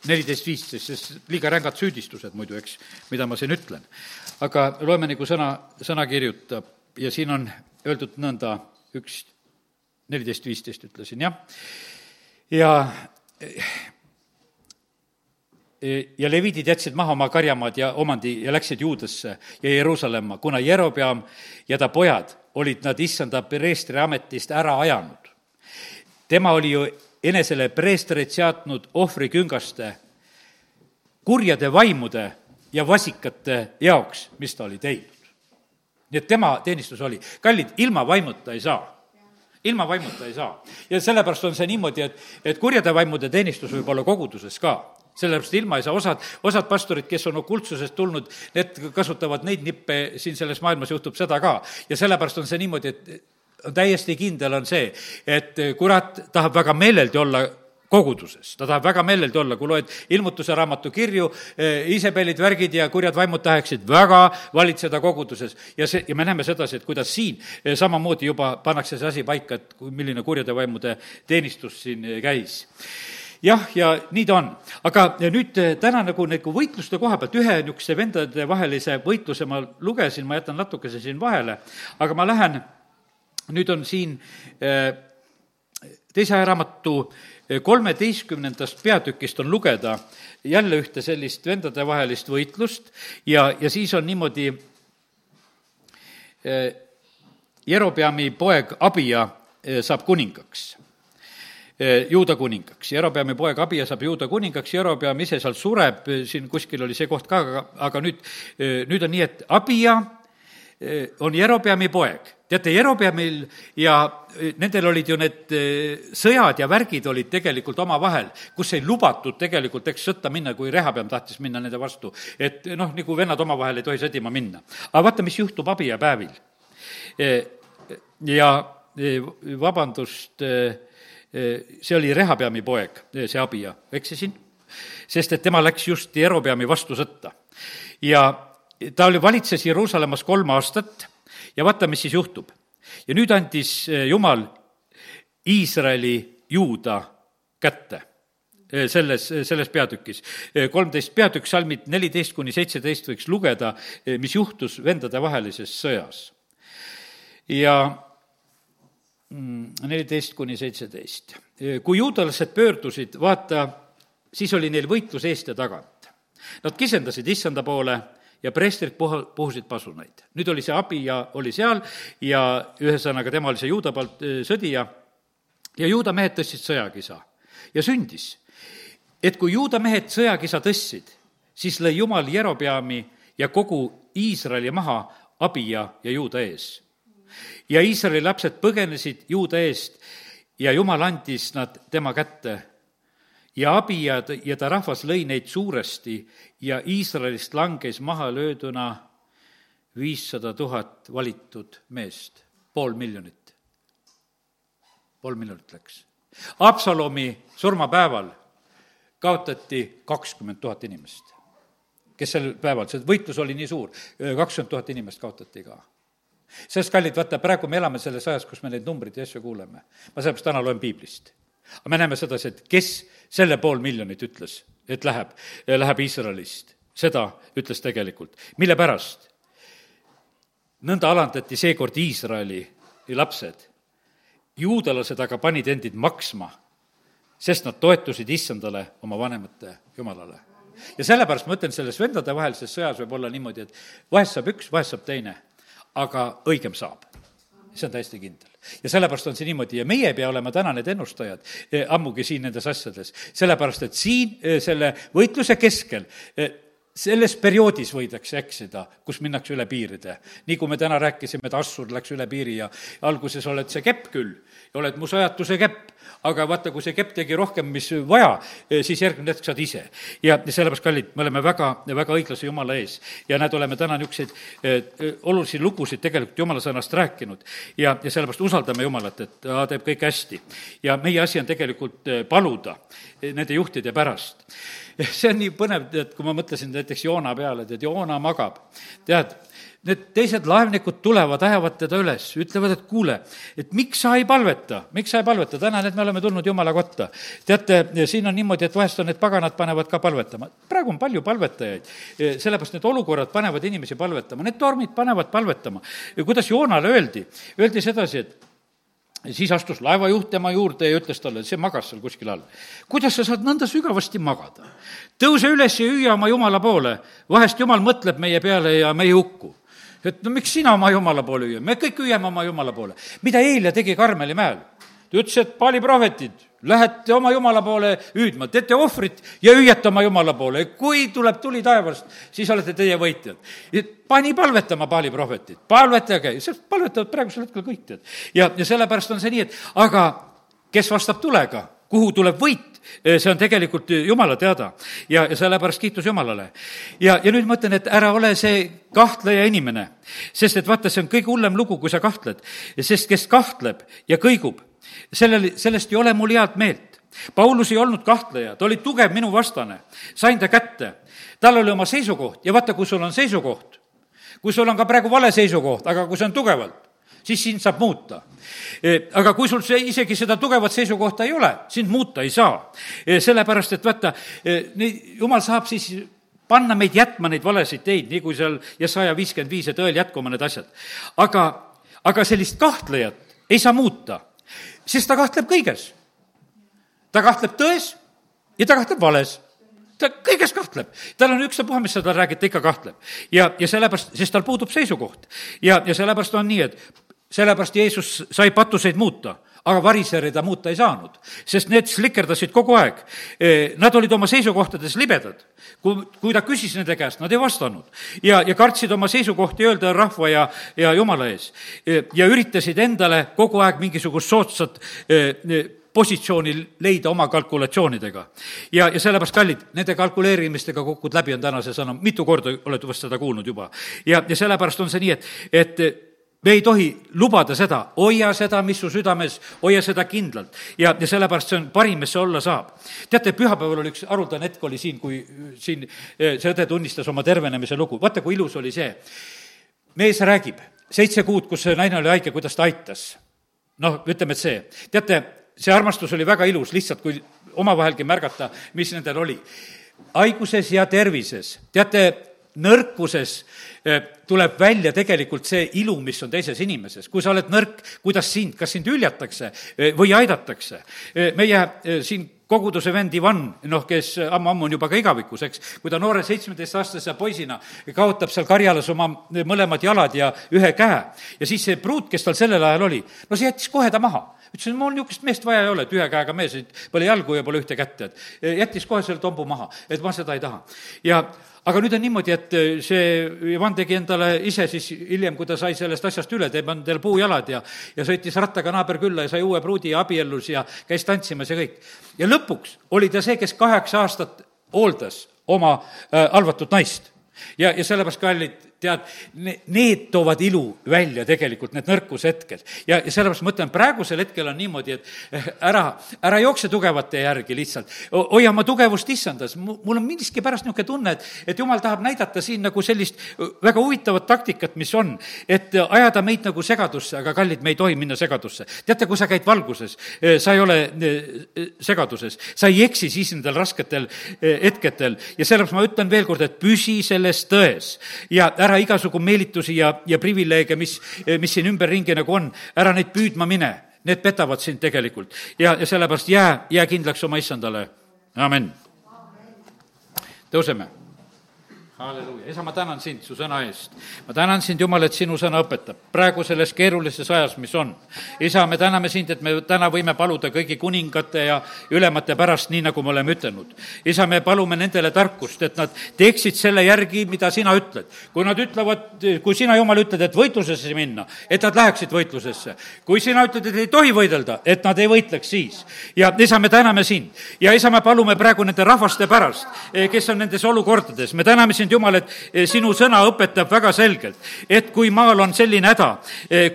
Speaker 1: neliteist, viisteist, sest liiga rängad süüdistused muidu, eks, mida ma siin ütlen. aga loeme, nagu sõna, sõna kirjutab ja siin on öeldud nõnda, üks, neliteist, viisteist ütlesin, jah. ja ja leviidid jätsid maha oma karjamaad ja omandi ja läksid Juudasse ja Jeruusalemma, kuna Jerobeam ja ta pojad olid nad issanda preestri ametist ära ajanud. tema oli ju enesele preestreid seadnud ohvriküngaste, kurjade vaimude ja vasikate jaoks, mis ta oli teinud. nii et tema teenistus oli. kallid, ilma vaimuta ei saa ilma vaimuta ei saa. ja sellepärast on see niimoodi, et, et kurjade vaimude teenistus võib olla koguduses ka sellepärast ilma ei saa, osad, osad pastorid, kes on okultsusest tulnud, need kasutavad neid nippe, siin selles maailmas juhtub seda ka. ja sellepärast on see niimoodi, et täiesti kindel on see, et kurat tahab väga meeleldi olla koguduses, ta tahab väga meeleldi olla, kui loed ilmutuse raamatu kirju, eh, Iisabelid, värgid ja kurjad vaimud tahaksid väga valitseda koguduses. ja see, ja me näeme sedasi, et kuidas siin eh, samamoodi juba pannakse see asi paika, et milline kurjade vaimude teenistus siin eh, käis jah, ja nii ta on. aga nüüd täna nagu nagu võitluste koha pealt ühe niisuguse vendadevahelise võitluse ma lugesin, ma jätan natukese siin vahele, aga ma lähen, nüüd on siin eh, teise ajaraamatu eh, kolmeteistkümnendast peatükist on lugeda jälle ühte sellist vendadevahelist võitlust ja, ja siis on niimoodi Jerobeami poeg Abia saab kuningaks Eh, juuda kuningaks. Jerobeami poeg Abia saab juuda kuningaks, Jerobeam ise seal sureb, eh, siin kuskil oli see koht ka, aga, aga nüüd, eh, nüüd on nii, et Abia on Jerobeami poeg. teate, Jerobeamil ja nendel olid ju need sõjad ja värgid olid tegelikult omavahel, kus ei lubatud tegelikult, eks, sõtta minna, kui Rehabeam tahtis minna nende vastu. et noh, nagu vennad omavahel ei tohi sõdima minna. aga vaata, mis juhtub Abia päevil. ja vabandust, see oli Rehabeami poeg, see Abia, eksisin? sest et tema läks just Jerobeami vastu sõtta. ja ta oli, valitses Jeruusalemmas kolm aastat ja vaata, mis siis juhtub. ja nüüd andis eh, Jumal Iisraeli juuda kätte eh, selles, selles peatükis. Eh, kolmteist peatükk, salmid neliteist kuni seitseteist võiks lugeda, mis juhtus vendadevahelises sõjas. ja Mm, neliteist kuni seitseteist. kui juudalased pöördusid, vaata, siis oli neil võitlus eest ja tagant. Nad kisendasid issanda poole ja preestrid puha-, puhusid pasunaid. nüüd oli see Abia oli seal ja ühesõnaga, tema oli see juuda poolt sõdija ja juuda mehed tõstsid sõjakisa ja sündis, et kui juuda mehed sõjakisa tõstsid, siis lõi Jumal Jerobeami ja kogu Iisraeli maha Abia ja juuda ees ja Iisraeli lapsed põgenesid juuda eest ja Jumal andis nad tema kätte. Ja Abia ja ta rahvas lõi neid suuresti ja Iisraelist langes maha lööduna viissada tuhat valitud meest, pool miljonit. pool miljonit läks. Absalomi surmapäeval kaotati kakskümmend tuhat inimest, kes sel päeval, see võitlus oli nii suur, kakskümmend tuhat inimest kaotati ka sest kallid, vaata, praegu me elame selles ajas, kus me neid numbreid ja asju kuuleme. ma sellepärast täna loen piiblist. Aga me näeme sedasi, et kes selle pool miljonit ütles, et läheb, läheb Iisraelist, seda ütles tegelikult. mille pärast? nõnda alandati seekord Iisraeli lapsed. juudalased aga panid endid maksma, sest nad toetusid issandale, oma vanemate jumalale ja sellepärast ma ütlen, selles vendadevahelises sõjas võib olla niimoodi, et vahest saab üks, vahest saab teine aga õigem saab see on täiesti kindel. Ja sellepärast on see niimoodi. Ja meie ei pea olema täna need ennustajad, eh, ammugi siin nendes asjades, sellepärast et siin eh, selle võitluse keskel eh, selles perioodis võidakse eksida, kus minnakse üle piiride. nii kui me täna rääkisime, et Assur läks üle piiri ja alguses oled see kepp küll oled mu sajatuse kepp, aga vaata, kui see kepp tegi rohkem, mis vaja, eh, siis järgmine hetk saad ise. ja sellepärast, kallid, me oleme väga, väga õiglase Jumala ees. ja näed, oleme täna niisuguseid eh, olulisi lugusid tegelikult Jumala sõnast rääkinud ja, ja sellepärast usaldame Jumalat, et ta teeb kõik hästi. ja meie asi on tegelikult eh, paluda nende juhtide pärast. see on nii põnev, tead, kui ma mõtlesin näiteks Joona peale, tead, Joona magab. tead, need teised laevnikud tulevad, ajavad teda üles, ütlevad, et kuule, et miks sa ei palveta, miks sa ei palveta, täna need me oleme tulnud Jumala kotta. teate, siin on niimoodi, et vahest on need paganad panevad ka palvetama. praegu on palju palvetajaid, sellepärast need olukorrad panevad inimesi palvetama, need tormid panevad palvetama. kuidas Joonale öeldi, öeldi sedasi, et siis astus laevajuht tema juurde ja ütles talle, see magas seal kuskil all. kuidas sa saad nõnda sügavasti magada? tõuse üles ja hüüa oma jumala poole, vahest jumal mõtleb meie peale ja me ei hukku et no miks sina oma jumala poole hüüa, me kõik hüüame oma jumala poole. mida Eelia tegi Karmeli mäel? Ta ütles, et paali prohvetid, lähete oma jumala poole hüüdma, teete ohvrit ja hüüate oma jumala poole. kui tuleb tuli taevast, siis olete teie võitjad. pani palvetama paali prohvetid, palvetage, sest palvetavad praegusel hetkel kõik, tead. ja, ja sellepärast on see nii, et aga kes vastab tulega, kuhu tuleb võit, Eh, see on tegelikult Jumala teada ja, ja sellepärast kiitus Jumalale. ja, ja nüüd ma ütlen, et ära ole see kahtleja inimene, sest et vaata, see on kõige hullem lugu, kui sa kahtled, sest kes kahtleb ja kõigub, sellel, sellest ei ole mul head meelt. Paulus ei olnud kahtleja, ta oli tugev minu vastane, sain ta kätte, tal oli oma seisukoht ja vaata, kui sul on seisukoht, kui sul on ka praegu vale seisukoht, aga kui see on tugevalt, siis sind saab muuta. E, aga kui sul see, isegi seda tugevat seisukohta ei ole, sind muuta ei saa. E, sellepärast, et vaata, e, nii, jumal saab siis panna meid jätma neid valesid teid, nii kui seal Jesaja viiskümmend viis ja tõel jätkuma need asjad. aga, aga sellist kahtlejat ei saa muuta, sest ta kahtleb kõiges. ta kahtleb tões ja ta kahtleb vales ta kõiges kahtleb, tal on ükstapuha, mis sa talle räägid, ta ikka kahtleb. ja, ja sellepärast, sest tal puudub seisukoht. ja, ja sellepärast on nii, et sellepärast Jeesus sai patuseid muuta, aga varisereid ta muuta ei saanud, sest need slikerdasid kogu aeg. E, nad olid oma seisukohtades libedad. kui, kui ta küsis nende käest, nad ei vastanud. ja, ja kartsid oma seisukohti öelda rahva ja, ja jumala ees. E, ja üritasid endale kogu aeg mingisugust soodsat e, positsiooni leida oma kalkulatsioonidega. ja, ja sellepärast, kallid, nende kalkuleerimistega kukud läbi, on täna see sõna, mitu korda olete vast seda kuulnud juba. ja, ja sellepärast on see nii, et, et me ei tohi lubada seda, hoia seda, mis su südames, hoia seda kindlalt. ja, ja sellepärast see on parim, mis see olla saab. teate, pühapäeval oli üks haruldane hetk oli siin, kui siin eh, see õde tunnistas oma tervenemise lugu, vaata, kui ilus oli see. mees räägib, seitse kuud, kus see naine oli haige, kuidas ta aitas. noh, ütleme, et see, teate, see armastus oli väga ilus, lihtsalt kui omavahelgi märgata, mis nendel oli. haiguses ja tervises, teate, nõrkuses Eh, tuleb välja tegelikult see ilu, mis on teises inimeses. kui sa oled nõrk, kuidas sind, kas sind hüljatakse eh, või aidatakse? Eh, meie siin koguduse vend Ivan, noh, kes ammu-ammu on juba ka igavikus, eks, kui ta noore seitsmeteistaastase poisina kaotab seal karjalas oma mõlemad jalad ja ühe käe ja siis see pruut, kes tal sellel ajal oli, no see jättis kohe ta maha ütles, et mul niisugust meest vaja ei ole, et ühe käega mees, pole jalgu ja pole ühte kätt, et jättis kohe selle tombu maha, et ma seda ei taha. ja aga nüüd on niimoodi, et äh, see Ivan tegi endale ise siis hiljem, kui ta sai sellest asjast üle, teeb endale puujalad ja, ja sõitis rattaga naaberkülla ja sai uue pruudi ja abiellus ja käis tantsimas ja kõik. ja lõpuks oli ta see, kes kaheksa aastat hooldas oma äh, halvatud naist. ja, ja sellepärast, kallid, tead, need toovad ilu välja tegelikult, need nõrkushetked. ja, ja sellepärast ma ütlen, praegusel hetkel on niimoodi, et eh, ära, ära jookse tugevate järgi lihtsalt, hoia oma tugevust issandas. mul on miskipärast niisugune tunne, et, et jumal tahab näidata siin nagu sellist väga huvitavat taktikat, mis on, et ajada meid nagu segadusse, aga kallid, me ei tohi minna segadusse. teate, kui sa käid valguses, eh, sa ei ole eh, segaduses, sa ei eksi siis nendel rasketel hetkedel ja sellepärast ma ütlen veel kord, et püsi selles tões ja ära ära igasugu meelitusi ja, ja privileege, mis, mis siin ümberringi nagu on, ära neid püüdma mine. Need petavad sind tegelikult ja, ja sellepärast jää, jää kindlaks oma issandale, amen. tõuseme halleluuja, isa, ma tänan sind su sõna eest. ma tänan sind, Jumal, et sinu sõna õpetab praegu selles keerulises ajas, mis on. isa, me täname sind, et me täna võime paluda kõigi kuningate ja ülemate pärast, nii nagu me oleme ütelnud. isa, me palume nendele tarkust, et nad teeksid selle järgi, mida sina ütled. kui nad ütlevad, kui sina, Jumal, ütled, et võitlusesse minna, et nad läheksid võitlusesse. kui sina ütled, et ei tohi võidelda, et nad ei võitleks siis. ja isa, me täname sind ja isa, me palume praegu nende rahvaste pärast, kes on nendes olukordades, me täname sind, sind, Jumal, et sinu sõna õpetab väga selgelt, et kui maal on selline häda,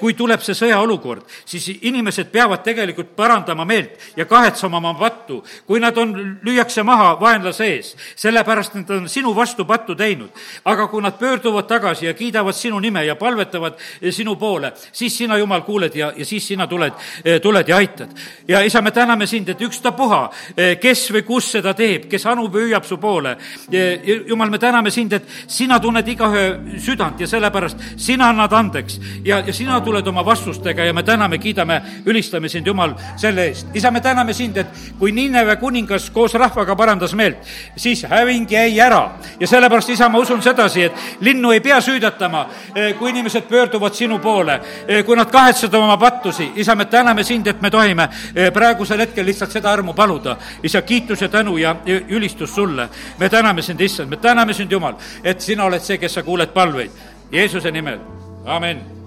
Speaker 1: kui tuleb see sõjaolukord, siis inimesed peavad tegelikult parandama meelt ja kahetsema oma pattu, kui nad on, lüüakse maha vaenlase ees, sellepärast nad on sinu vastu pattu teinud. aga kui nad pöörduvad tagasi ja kiidavad sinu nime ja palvetavad sinu poole, siis sina, Jumal, kuuled ja, ja siis sina tuled, tuled ja aitad. ja isa, me täname sind, et ükstapuha, kes või kus seda teeb, kes anub ja hüüab su poole. jumal, me täname sind, et sina tunned igaühe südant ja sellepärast sina annad andeks ja, ja sina tuled oma vastustega ja me täname, kiidame, ülistame sind, Jumal, selle eest. isa, me täname sind, et kui Niineve kuningas koos rahvaga parandas meelt, siis häving jäi ära ja sellepärast, isa, ma usun sedasi, et linnu ei pea süüdatama, kui inimesed pöörduvad sinu poole, kui nad kahetsevad oma pattusi. isa, me täname sind, et me tohime praegusel hetkel lihtsalt seda armu paluda. isa, kiitus ja tänu ja ülistus sulle. me täname sind, issand, me täname sind, Jumal, et sina oled see, kes sa kuuled palveid. Jeesuse nimel, amin